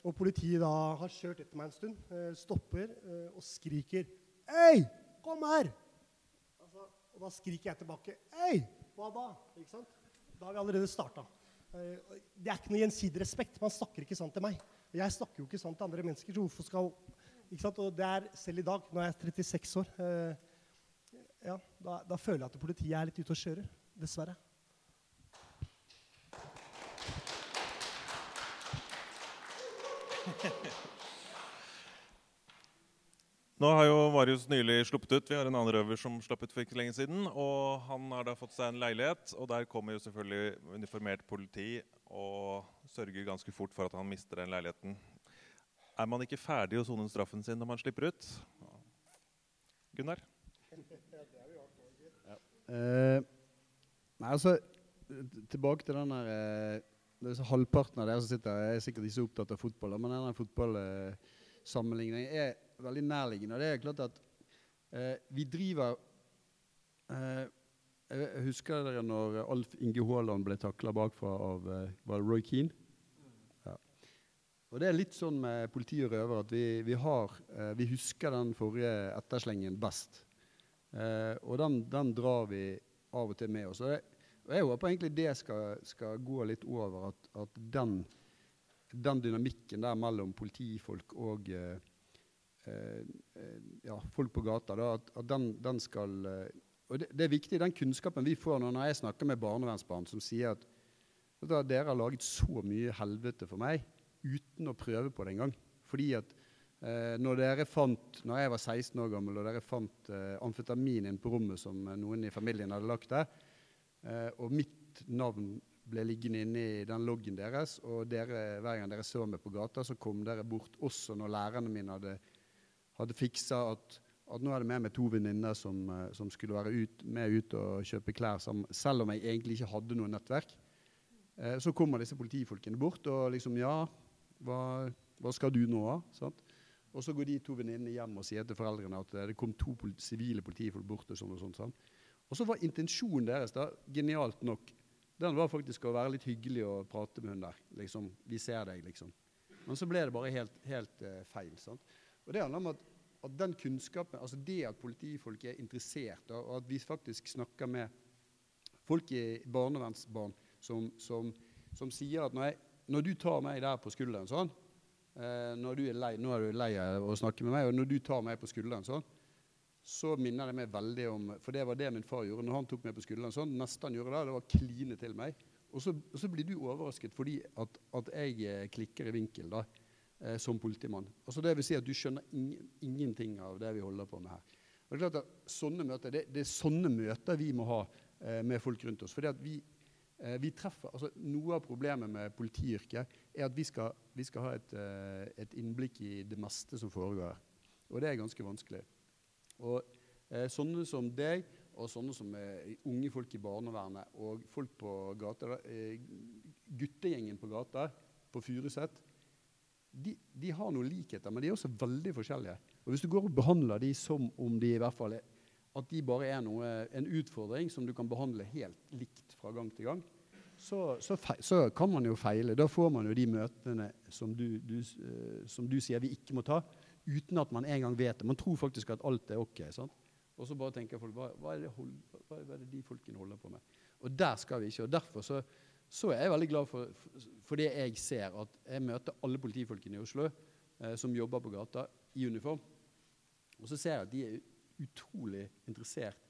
og politiet da har kjørt etter meg en stund, stopper og skriker Hei, kom her! Altså, og da skriker jeg tilbake. Hei, hva da? Ikke sant? Da har vi allerede starta. Eh, det er ikke noe gjensidig respekt. Man snakker ikke sånn til meg. Og jeg snakker jo ikke sånn til andre mennesker. så hvorfor skal... Ikke sant? Og det er selv i dag, når jeg er 36 år, eh, ja, da, da føler jeg at politiet er litt ute og kjører. Dessverre. Nå har jo Marius nylig sluppet ut. Vi har en annen røver som slapp ut for ikke lenge siden. Og han har da fått seg en leilighet, og der kommer jo selvfølgelig uniformert politi og sørger ganske fort for at han mister den leiligheten. Er man ikke ferdig å sone straffen sin når man slipper ut? Gunnar? Ja. Eh, altså Tilbake til den der eh, er Halvparten av dere som sitter her, er sikkert ikke så opptatt av fotball, men denne fotballsammenligningen er veldig nærliggende. og det er klart at eh, vi driver eh, Jeg husker dere når Alf Inge Haaland ble takla bakfra av eh, var Roy Keane? Og Det er litt sånn med politi og røver at vi, vi, har, eh, vi husker den forrige etterslengen best. Eh, og den, den, drar vi av og til med oss. Og, det, og jeg håper egentlig det skal, skal gå litt over, at, at den, den, dynamikken der mellom politifolk og eh, ja, folk på gata. Da, at, at den, den, skal eh, Og det, det, er viktig, den kunnskapen vi får når jeg snakker med barnevernsbarn som sier at, dere har laget så mye helvete for meg uten å prøve på det engang. Fordi at eh, når dere fant, når jeg var 16 år gammel og dere fant eh, amfetamin inn på rommet som noen i familien hadde lagt der, eh, og mitt navn ble liggende inne i den loggen deres, og dere, hver gang dere så meg på gata, så kom dere bort også når lærerne mine hadde hadde fiksa at, at nå er det med meg to venninner som, eh, som, skulle være ut, med ut og kjøpe klær, som, selv om jeg egentlig ikke hadde noe nettverk. Eh, så kommer disse politifolkene bort og liksom Ja, hva, hva skal du nå, da? Og så går de to venninnene hjem og sier til foreldrene at det kom to politi, sivile politifolk bort. Og sånn og sånn. sånn. Og så var intensjonen deres da, genialt nok den var faktisk å være litt hyggelig og prate med hun der. Liksom, vi ser deg, liksom. Men så ble det bare helt, helt uh, feil. sant? Og Det handler om at, at, den kunnskapen, altså det at politifolk er interessert, og at vi faktisk snakker med folk i barnevernsbarn som, som, som sier at når, jeg, når, du tar meg der på skulderen sånn eh, når du er lei, Nå er du lei av å snakke med meg, og når du tar meg på skulderen sånn, så minner det meg veldig om For det var det min far gjorde når han tok meg på skulderen sånn. neste han gjorde det, det var kline til meg. Og så, og så, blir du overrasket fordi at, at jeg eh, klikker i vinkel. da eh, som politimann. Altså det vil si at du skjønner ing ingenting av det vi holder på med her. Og det er klart at sånne møter, det, det er sånne møter vi må ha eh, med folk rundt oss. fordi at vi, eh, vi treffer, altså Noe av problemet med politiyrket er at vi skal, vi skal ha et, eh, et, innblikk i det meste som foregår her. Og det er ganske vanskelig. Og eh, Sånne som deg og sånne som unge folk i barnevernet og folk på gata, eh, guttegjengen på gata på Furuset de, de, har noen likheter, men de er også veldig forskjellige. Og Hvis du går og behandler de som om de i hvert fall er, at de bare er noe, en utfordring som du kan behandle helt likt fra gang til gang, så, så, så kan man jo feile. Da får man jo de møtene som du, du, uh, som du, sier vi ikke må ta, uten at man engang vet det. Man tror faktisk at alt er ok. Sant? Og så bare tenker folk hva, hva, er hold, hva, er det de folkene holder på med? Og der skal vi ikke. og Derfor så så er jeg veldig glad for, for, det jeg ser, at jeg møter alle politifolkene i Oslo eh, som jobber på gata i uniform. Og så ser jeg at de er utrolig interessert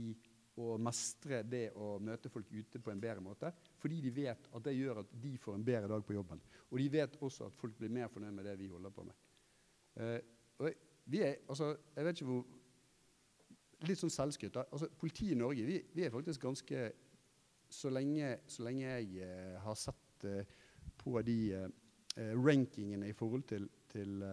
i å mestre det å møte folk ute på en bedre måte. Fordi de vet at det gjør at de får en bedre dag på jobben. Og de vet også at folk blir mer fornøyd med det vi holder på med. Eh, er, altså, jeg vet ikke hvor Litt sånn selvskryt. Altså, politiet i Norge vi, vi er faktisk ganske så lenge, så lenge jeg eh, har sett eh, på de eh, rankingene i forhold til, til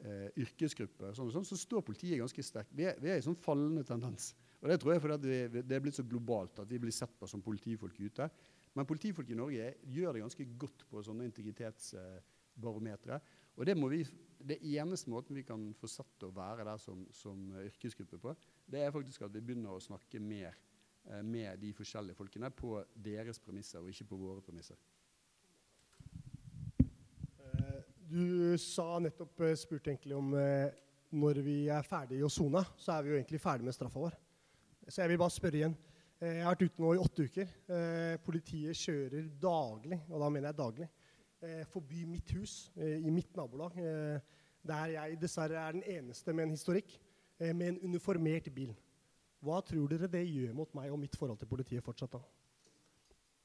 yrkesgrupper, sånn, sånn, så står politiet ganske sterkt. Vi, vi, er i sånn fallende tendens. Og Det tror jeg fordi det, det er blitt så globalt at vi blir sett på som politifolk ute. Men politifolk i Norge gjør det ganske godt på sånne integritetsbarometere. Og det, vi, det eneste måten vi kan få satt å være der som, som yrkesgruppe på, det er faktisk at vi begynner å snakke mer Eh, med de forskjellige folkene på deres premisser, og ikke på våre premisser. Eh, du sa nettopp eh, spurt egentlig om når vi er ferdig å sone, så er vi jo egentlig ferdig med straffa vår. Så jeg vil bare spørre igjen. Eh, jeg har vært ute nå i åtte uker. Eh, politiet kjører daglig, og da mener jeg daglig, eh, forbi mitt hus eh, i mitt nabolag. Eh, der jeg dessverre er den eneste med en historikk, eh, med en uniformert bil. Hva tror dere det gjør mot meg og mitt forhold til politiet fortsatt da?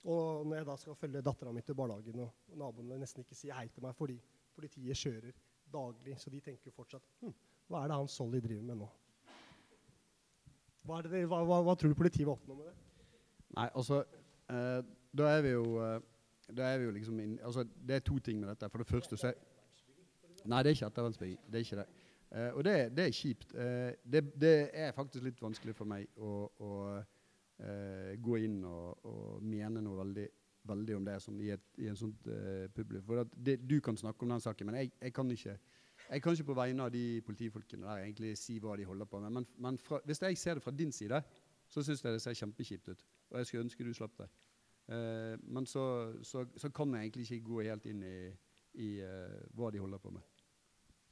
Og når jeg da skal følge dattera mi til barnehagen, og naboene nesten ikke sier hei til meg fordi politiet kjører daglig, så de tenker jo fortsatt hm, hva er det han Solly driver med nå? Hva, det, hva, hva, hva, tror du politiet vil oppnå med det? Nei, altså eh, Da er vi jo eh, er vi jo liksom inn, altså, Det er to ting med dette. For det første så er Nei, det er ikke ettervernsbygging. Det er ikke det. Eh, og det, det, er kjipt. Eh, det, det, er faktisk litt vanskelig for meg å, å eh, gå inn og, og, mene noe veldig, veldig om det sånn, i, et, i en sånt uh, publikum. For du kan snakke om den saken, men jeg, jeg kan ikke jeg kan ikke på vegne av de politifolkene der egentlig si hva de holder på med. Men, men fra, hvis jeg ser det fra din side, så syns jeg det ser kjempekjipt ut. Og jeg skulle ønske du slapp det. Uh, men så, så, så, kan jeg egentlig ikke gå helt inn i, i uh, hva de holder på med.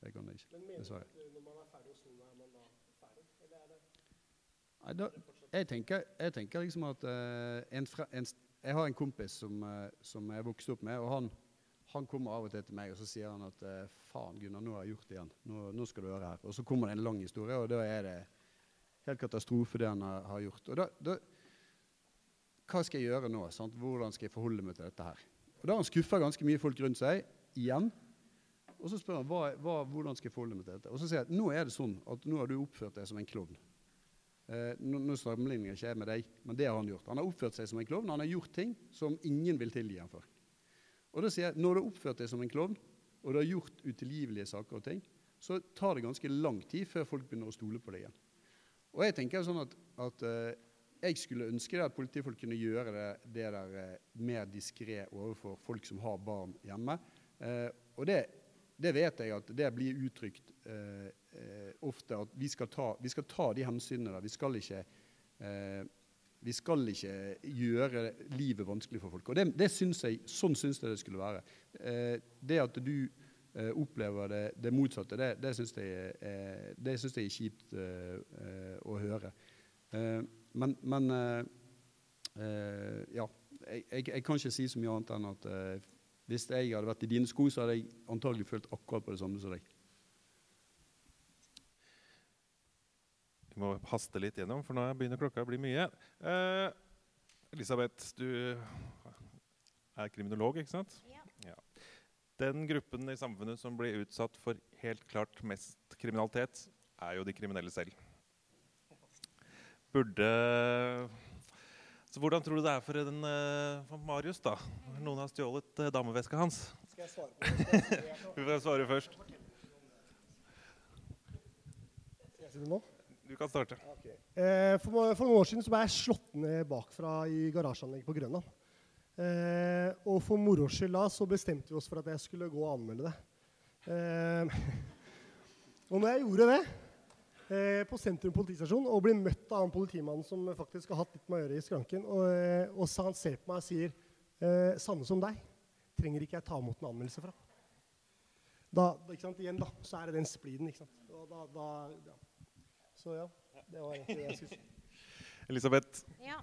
Det kan jeg ikke. Du at når man er ferdig hos noen, er man da ferdig? Eller er det Nei, da, jeg, tenker, jeg, tenker, liksom at uh, en, en, Jeg har en kompis som, som jeg vokste opp med, og han han kommer av og til til meg og så sier han at uh, faen, Gunnar, nå har jeg gjort det igjen. Nå, nå, skal du høre her. Og så kommer det en lang historie, og da er det helt katastrofe, det han har, har gjort. Og da, da, Hva skal jeg gjøre nå? Sant? Hvordan skal jeg forholde meg til dette her? Og Da har han skuffa ganske mye folk rundt seg igjen. Og så spør han hva, hva, hvordan skal jeg forholde meg til dette. Og så sier jeg nå er det sånn at nå har du oppført deg som en klovn. Eh, nå, nå sammenligner jeg ikke med deg, men det har han gjort. Han har oppført seg som en klovn. Han har gjort ting som ingen vil tilgi ham for. Og da sier jeg, Når du har oppført deg som en klovn, og du har gjort utilgivelige saker, og ting, så tar det ganske lang tid før folk begynner å stole på deg igjen. Og jeg tenker sånn at, at eh, jeg skulle ønske at politifolk kunne gjøre det, det der eh, mer diskré overfor folk som har barn hjemme. Uh, og det, det, vet jeg at det blir uttrykt ofte, at vi skal, ta, vi skal, ta, de hensynene der. Vi skal ikke vi skal ikke gjøre livet vanskelig for folk. Og det, det synes jeg, Sånn syns jeg det skulle være. Eh, det at du eh, opplever det, det, motsatte, det, det syns jeg, eh, synes jeg er kjipt eh, eh, å høre. Eh, men, men ja. Jeg, jeg, jeg, kan ikke si så mye annet enn at hvis jeg hadde vært i dine sko, så hadde jeg antagelig følt akkurat på det samme som deg. Vi må haste litt gjennom, for nå begynner klokka å bli mye. Eh, Elisabeth, du er kriminolog, ikke sant? Ja. ja. Den gruppen i samfunnet som blir utsatt for helt klart mest kriminalitet, er jo de kriminelle selv. Burde Så hvordan tror du det er for, en, eh, for Marius, da? Noen har stjålet uh, dameveska hans. Skal jeg svare på det? Du får svare først. Skal jeg si det nå? Du kan starte. Okay. Eh, for, for, noen år siden så ble jeg slått ned bakfra i garasjeanlegget på Grønland. Eh, og for moro skyld da så bestemte vi oss for at jeg skulle gå og anmelde det. Eh, og når jeg gjorde det eh, på Sentrum politistasjon og blir møtt av en politimann som faktisk har hatt litt med å gjøre i skranken, og, eh, og så han ser på meg og sier eh, 'Sanne som deg trenger ikke jeg ta imot en anmeldelse fra'. Da, ikke sant, igjen da, så er det den spliden. ikke sant? Og da, da, ja. Så ja, det var egentlig det jeg skulle si. Elisabeth? Ja.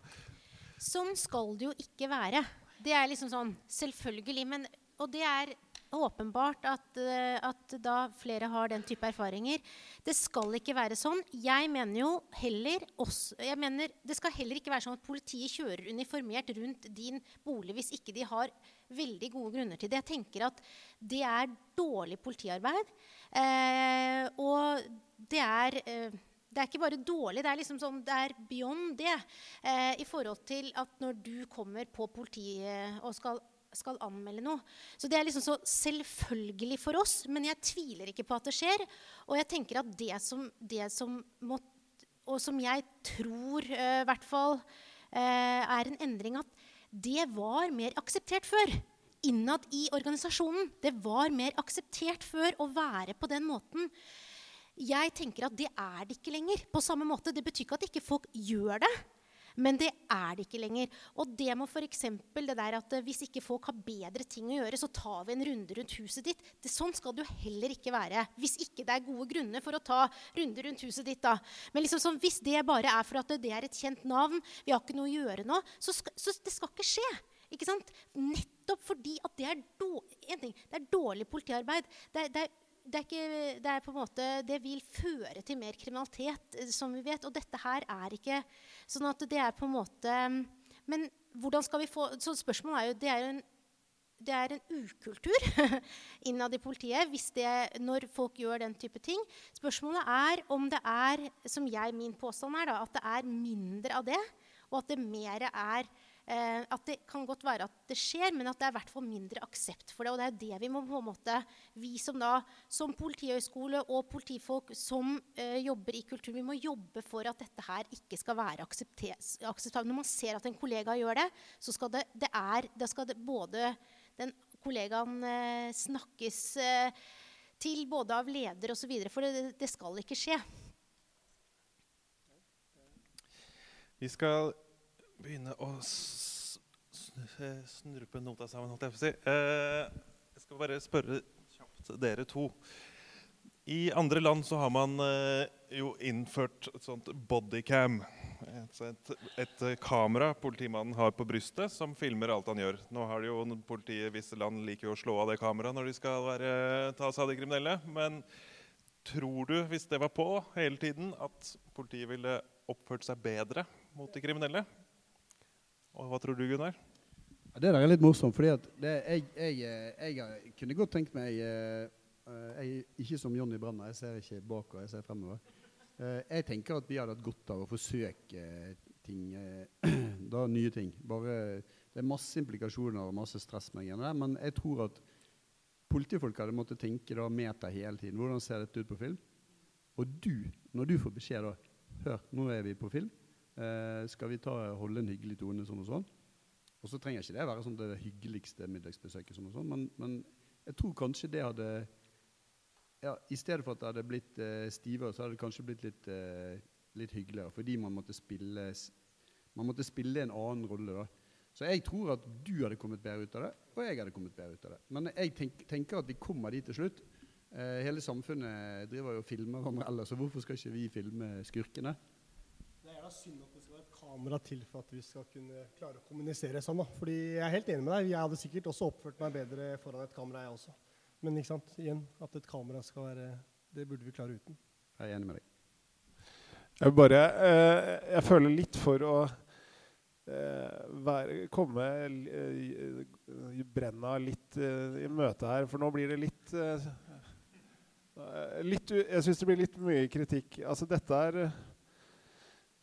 Sånn skal det jo ikke være. Det er liksom sånn selvfølgelig. Men, og det er åpenbart at, eh, at, da flere har den type erfaringer. Det skal ikke være sånn. Jeg mener jo heller også, jeg mener, Det skal heller ikke være sånn at politiet kjører uniformert rundt din bolig hvis ikke de har veldig gode grunner til det. Jeg tenker at det er dårlig politiarbeid. Eh, og det er eh, det er ikke bare dårlig, det er liksom sånn, det er beyond det. Eh, I forhold til at når du kommer på politiet og skal, skal, anmelde noe. Så det er liksom så selvfølgelig for oss, men jeg tviler ikke på at det skjer. Og jeg tenker at det som, det som må Og som jeg tror i uh, hvert fall uh, er en endring, at det var mer akseptert før innad i organisasjonen. Det var mer akseptert før å være på den måten. Jeg tenker at det er det ikke lenger. på samme måte. Det betyr ikke at ikke folk gjør det. Men det er det ikke lenger. Og det må f.eks. det der at eh, hvis ikke folk har bedre ting å gjøre, så tar vi en runde rundt huset ditt. Det, sånn skal det jo heller ikke være. Hvis ikke det er gode grunner for å ta runder rundt huset ditt. da. Men liksom sånn, hvis det bare er for at det er et kjent navn, vi har ikke noe å gjøre nå, så, skal, så det skal ikke skje. Ikke sant? Nettopp fordi at det er, dårlig, ting, det er dårlig politiarbeid. Det er, det, er, det, er ikke, det er, på en måte, det vil føre til mer kriminalitet, eh, som vi vet. Og dette her er ikke sånn at det er på en måte Men hvordan skal vi få Så spørsmålet er jo Det er en det er en ukultur innad i politiet hvis det, når folk gjør den type ting. Spørsmålet er om det er, som jeg, min påstand er, da, at det er mindre av det, og at det mer er Eh, at det kan godt være at det skjer, men at det er i hvert fall mindre aksept for det. Og det er det vi må på en måte, vi som da, som politihøgskole og politifolk som eh, jobber i kultur, vi må jobbe for at dette her ikke skal være akseptabelt. Når man ser at en kollega gjør det, så skal det, det er, da skal det både den kollegaen eh, snakkes eh, til både av leder osv. For det, det skal ikke skje. Vi skal begynne å snurpe nota sammen, holdt jeg på å si. Eh, jeg skal bare spørre kjapt dere to. I andre land så har man eh, jo innført et sånt bodycam. Et, et, et, kamera politimannen har på brystet, som filmer alt han gjør. Nå har jo Politiet i visse land liker jo å slå av det kameraet når de skal være, ta seg av de kriminelle. Men tror du, hvis det var på hele tiden, at politiet ville oppført seg bedre mot de kriminelle? Og hva tror du, Gunnar? Det der er litt morsomt. fordi jeg, jeg, jeg, jeg, kunne godt tenkt meg eh, eh, jeg, Ikke som Jonny Branner, jeg ser ikke bakover, jeg ser fremover. Eh, jeg tenker at vi hadde hatt godt av å forsøke ting, da, nye ting. Bare, det er masse implikasjoner og masse stress med det, men jeg tror at politifolk hadde måttet tenke da meter hele tiden. Hvordan ser dette ut på film? Og du, når du får beskjed da Hør, nå er vi på film. Eh, skal vi ta, holde en hyggelig tone sånn og sånn? Og så trenger ikke det være sånn det hyggeligste middagsbesøket, sånn sånn, men, men, jeg tror kanskje det hadde ja, I stedet for at det hadde blitt eh, stivere, så hadde det kanskje blitt litt, eh, litt hyggeligere. Fordi man måtte spille man måtte spille en annen rolle. da. Så jeg tror at du hadde kommet bedre ut av det, og jeg hadde kommet bedre ut av det. Men jeg tenk, tenker at vi kommer dit til slutt. Eh, hele samfunnet driver jo og filmer hverandre ellers, så hvorfor skal ikke vi filme skurkene? Er synd at det skal være et kamera til for at vi skal kunne klare å kommunisere sånn. da. Fordi Jeg er helt enig med deg. Jeg hadde sikkert også oppført meg bedre foran et kamera, jeg også. Men ikke sant? igjen, at et kamera skal være Det burde vi klare uten. Jeg er enig med deg. Jeg bare eh, Jeg føler litt for å eh, være, komme eh, brenna litt eh, i møte her, for nå blir det litt eh, litt, jeg syns det blir litt mye kritikk. Altså, dette er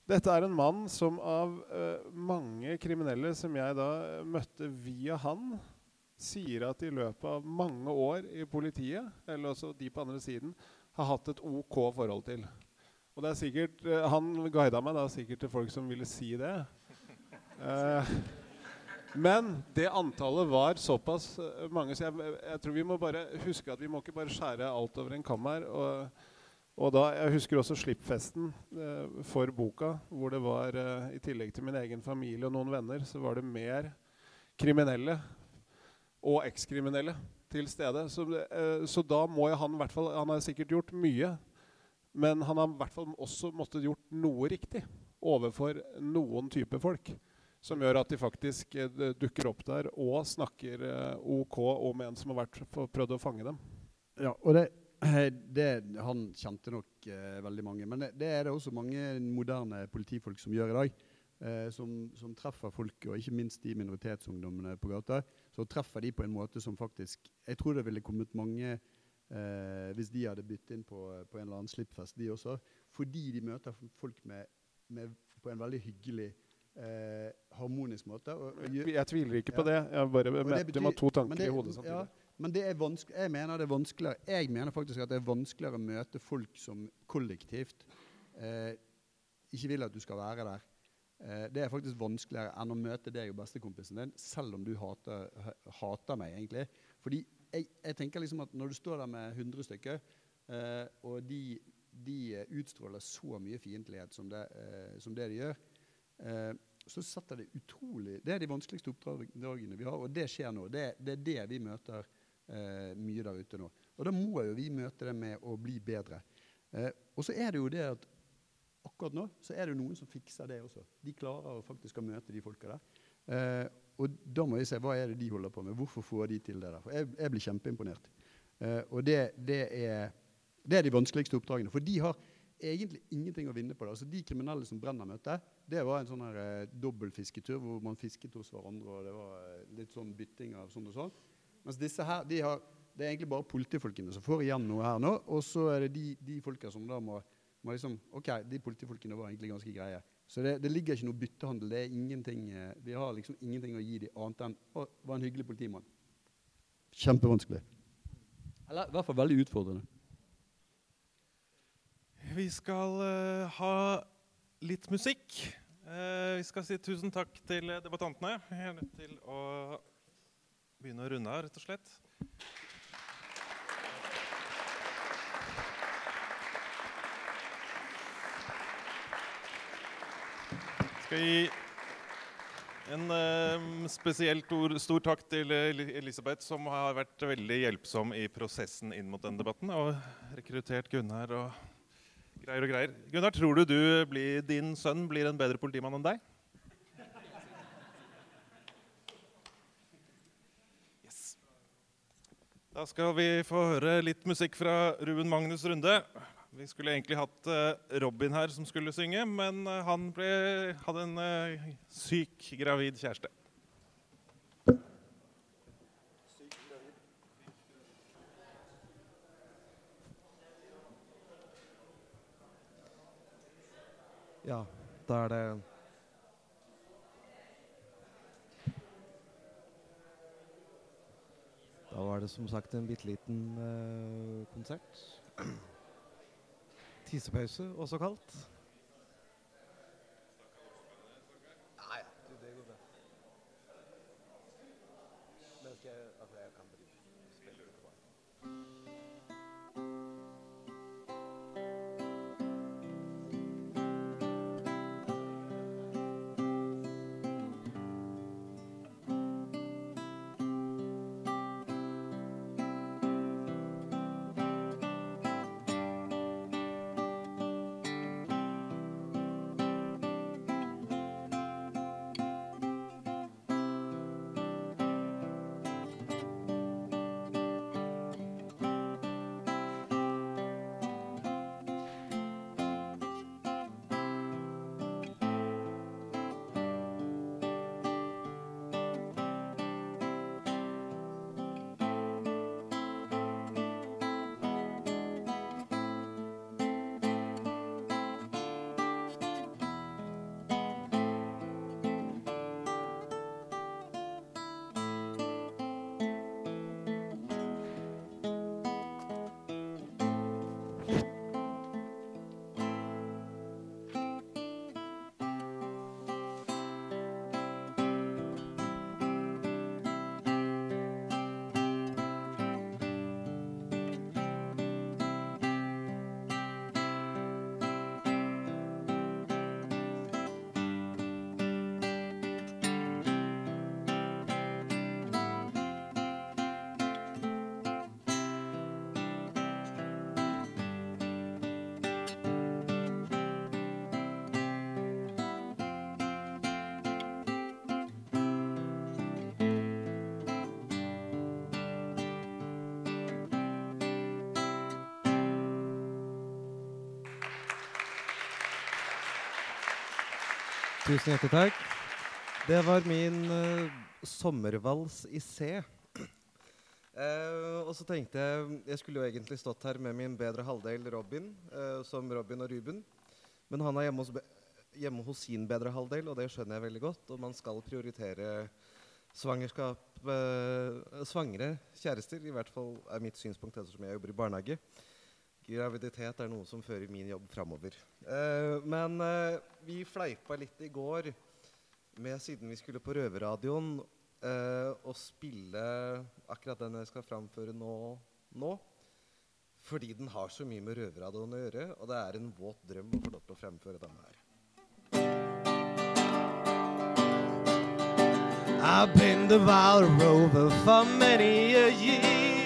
dette er en mann som av uh, mange kriminelle som jeg da møtte via han, sier at i løpet av mange år i politiet, eller også de på andre siden, har hatt et OK forhold til. Og det er sikkert, uh, Han guida meg da sikkert til folk som ville si det. Uh, men det antallet var såpass mange, så jeg, jeg, tror vi må bare huske at vi må ikke bare skjære alt over en kam her. og og da, Jeg husker også slippfesten eh, for boka, hvor det var eh, i tillegg til min egen familie og noen venner, så var det mer kriminelle og ekskriminelle til stede. Så, eh, så, da må jo han i hvert fall Han har sikkert gjort mye, men han har i hvert fall også måttet gjort noe riktig overfor noen type folk. Som gjør at de faktisk eh, dukker opp der og snakker eh, OK om en som har vært, prøvd å fange dem. Ja, og det det, han kjente nok eh, veldig mange. Men det, det, er det også mange moderne politifolk som gjør i dag. Eh, som, som, treffer folk, og ikke minst de minoritetsungdommene på gata. Så treffer de på en måte som faktisk Jeg tror det ville kommet mange eh, hvis de hadde byttet inn på, på, en eller annen slippfest, de også. Fordi de møter folk med, med, på en veldig hyggelig eh, harmonisk måte. Og, og, jeg, jeg, tviler ikke ja. på det. Jeg bare møtte meg to tanker i hodet samtidig. Ja, men jeg mener er Jeg mener faktisk at det er vanskeligere å møte folk som kollektivt eh, ikke vil at du skal være der. Eh, det er faktisk vanskeligere enn å møte deg og bestekompisen din, selv om du hater, hater meg. egentlig. Fordi jeg, jeg, tenker liksom at når du står der med 100 stykker, eh, og de, de, utstråler så mye fiendtlighet som, eh, som, det de gjør, eh, så setter det utrolig Det er de vanskeligste oppdragene vi har, og det skjer nå. Det, det er det vi møter eh, mye der ute nå. Og da må jo vi møte det med å bli bedre. Eh, og så er det jo det at akkurat nå så er det jo noen som fikser det også. De klarer faktisk å møte de folka der. Eh, og da må jeg se hva er det de holder på med. Hvorfor får de til det der? For jeg, jeg blir kjempeimponert. Eh, og det, det, er, det, er, de vanskeligste oppdragene. For de har egentlig ingenting å vinne på det. Altså De kriminelle som brenner møtte, det var en sånn her eh, dobbeltfisketur hvor man fisket hos hverandre, og det var eh, litt sånn bytting av sånn og sånn. Mens disse her, de har, det er egentlig bare politifolkene som får igjen noe her nå. Og så er det de, de folka som da må, må, liksom OK, de politifolkene var egentlig ganske greie. Så det, det ligger ikke noe byttehandel. det er ingenting, eh, Vi har liksom ingenting å gi dem annet enn å være en hyggelig politimann. Kjempevanskelig. Eller i hvert fall veldig utfordrende. Vi skal uh, ha litt musikk. Uh, vi skal si tusen takk til debattantene. Jeg er nødt til å begynne å runde av, rett og slett. skal gi en eh, spesielt stor, takk til Elisabeth, som har vært veldig hjelpsom i prosessen inn mot den debatten. Og rekruttert Gunnar og Greier og greier. Gunnar, tror du, du blir, din sønn blir en bedre politimann enn deg? Da skal vi få høre litt musikk fra Ruben Magnus Runde. Vi skulle egentlig hatt uh, Robin her som skulle synge, men uh, han ble, hadde en uh, syk, gravid kjæreste. Ja, da er det Da var det som sagt en bitte liten uh, konsert. Tissepause, også kalt. Tusen hjertelig takk. Det var min uh, sommervals i C. Uh, og så tenkte jeg Jeg skulle jo egentlig stått her med min bedre halvdel Robin, uh, som Robin og Ruben. Men han er hjemme hos, hjemme hos, sin bedre halvdel, og det skjønner jeg veldig godt. Og man skal prioritere svangerskap Svangre kjærester, i hvert fall er mitt synspunkt ettersom jeg jobber i barnehage. Graviditet er noe som fører min jobb framover. Uh, men uh, vi fleipa litt i går med, siden vi skulle på Røverradioen, uh, å spille akkurat den jeg skal framføre nå, nå. Fordi den har så mye med Røverradioen å gjøre, og det er en våt drøm å få lov til å fremføre denne her. I've been the wild rover for many a year.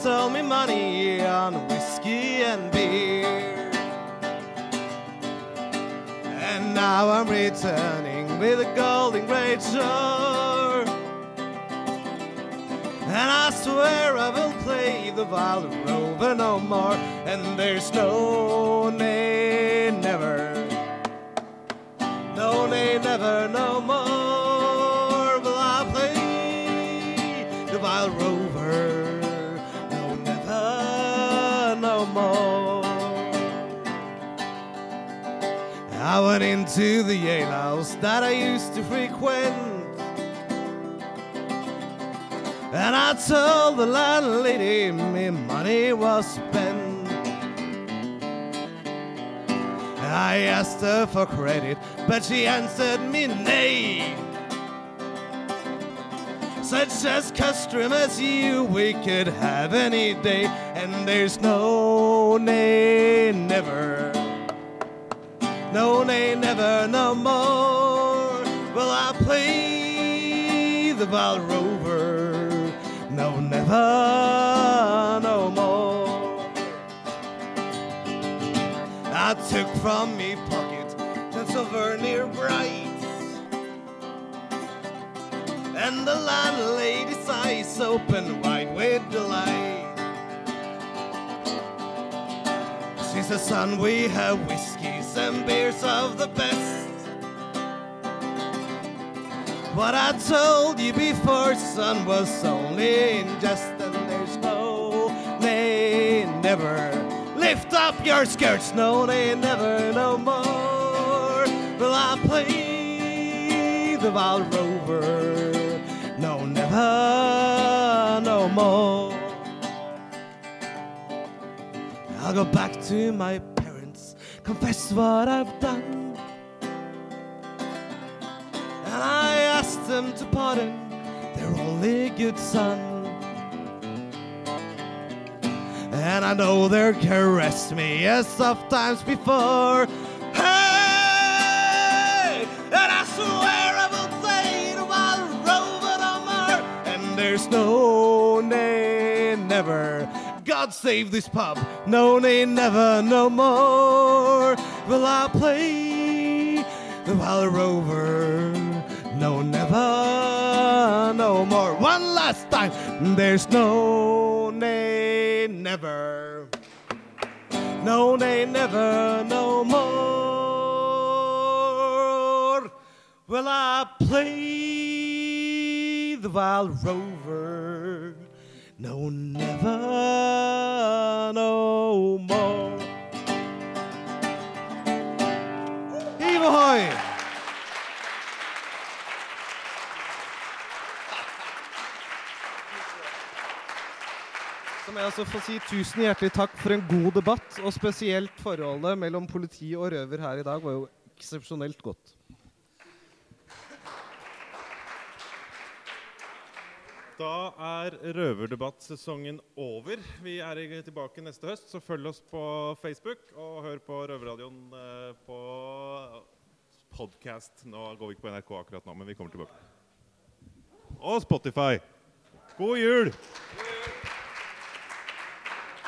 Spent my money on whiskey and beer. And now I'm returning with a golden great shore. And I swear I will play the wild rover no more. And there's no nay, never. No nay, never, no more I went into the alehouse that I used to frequent. And I told the landlady my money was spent. I asked her for credit, but she answered me nay. Such as customers you we could have any day, and there's no nay, never. No nay, never, no more. Will I play the wild rover? No, never, no more. I took from me pocket ten silver near bright, and the landlady's eyes open wide with delight. She said, son, we have whiskeys and beers of the best. What I told you before, son, was only in jest, and there's no, nay, never. Lift up your skirts, no, nay, never, no more. Will I play the wild rover? No, never, no more. I'll go back to my confess what I've done. And I asked them to pardon their only good son. And I know they caressed me as oft times before. Hey! And I swear I will play the wild no more. And there's no nay, never. God save this pub. No nay, never, no more. Will I play the wild rover? No, never, no more. One last time. There's no nay, never. No nay, never, no more. Will I play the wild rover? No, never, no more. Ahoy! Så må jeg altså få si tusen hjertelig takk for en god debatt. Og spesielt forholdet mellom politi og røver her i dag var jo eksepsjonelt godt. Da er røverdebattsesongen over. Vi er tilbake neste høst, så følg oss på Facebook og hør på Røverradioen eh, på podkast. Nå går vi ikke på NRK akkurat nå, men vi kommer tilbake. Og Spotify. God jul!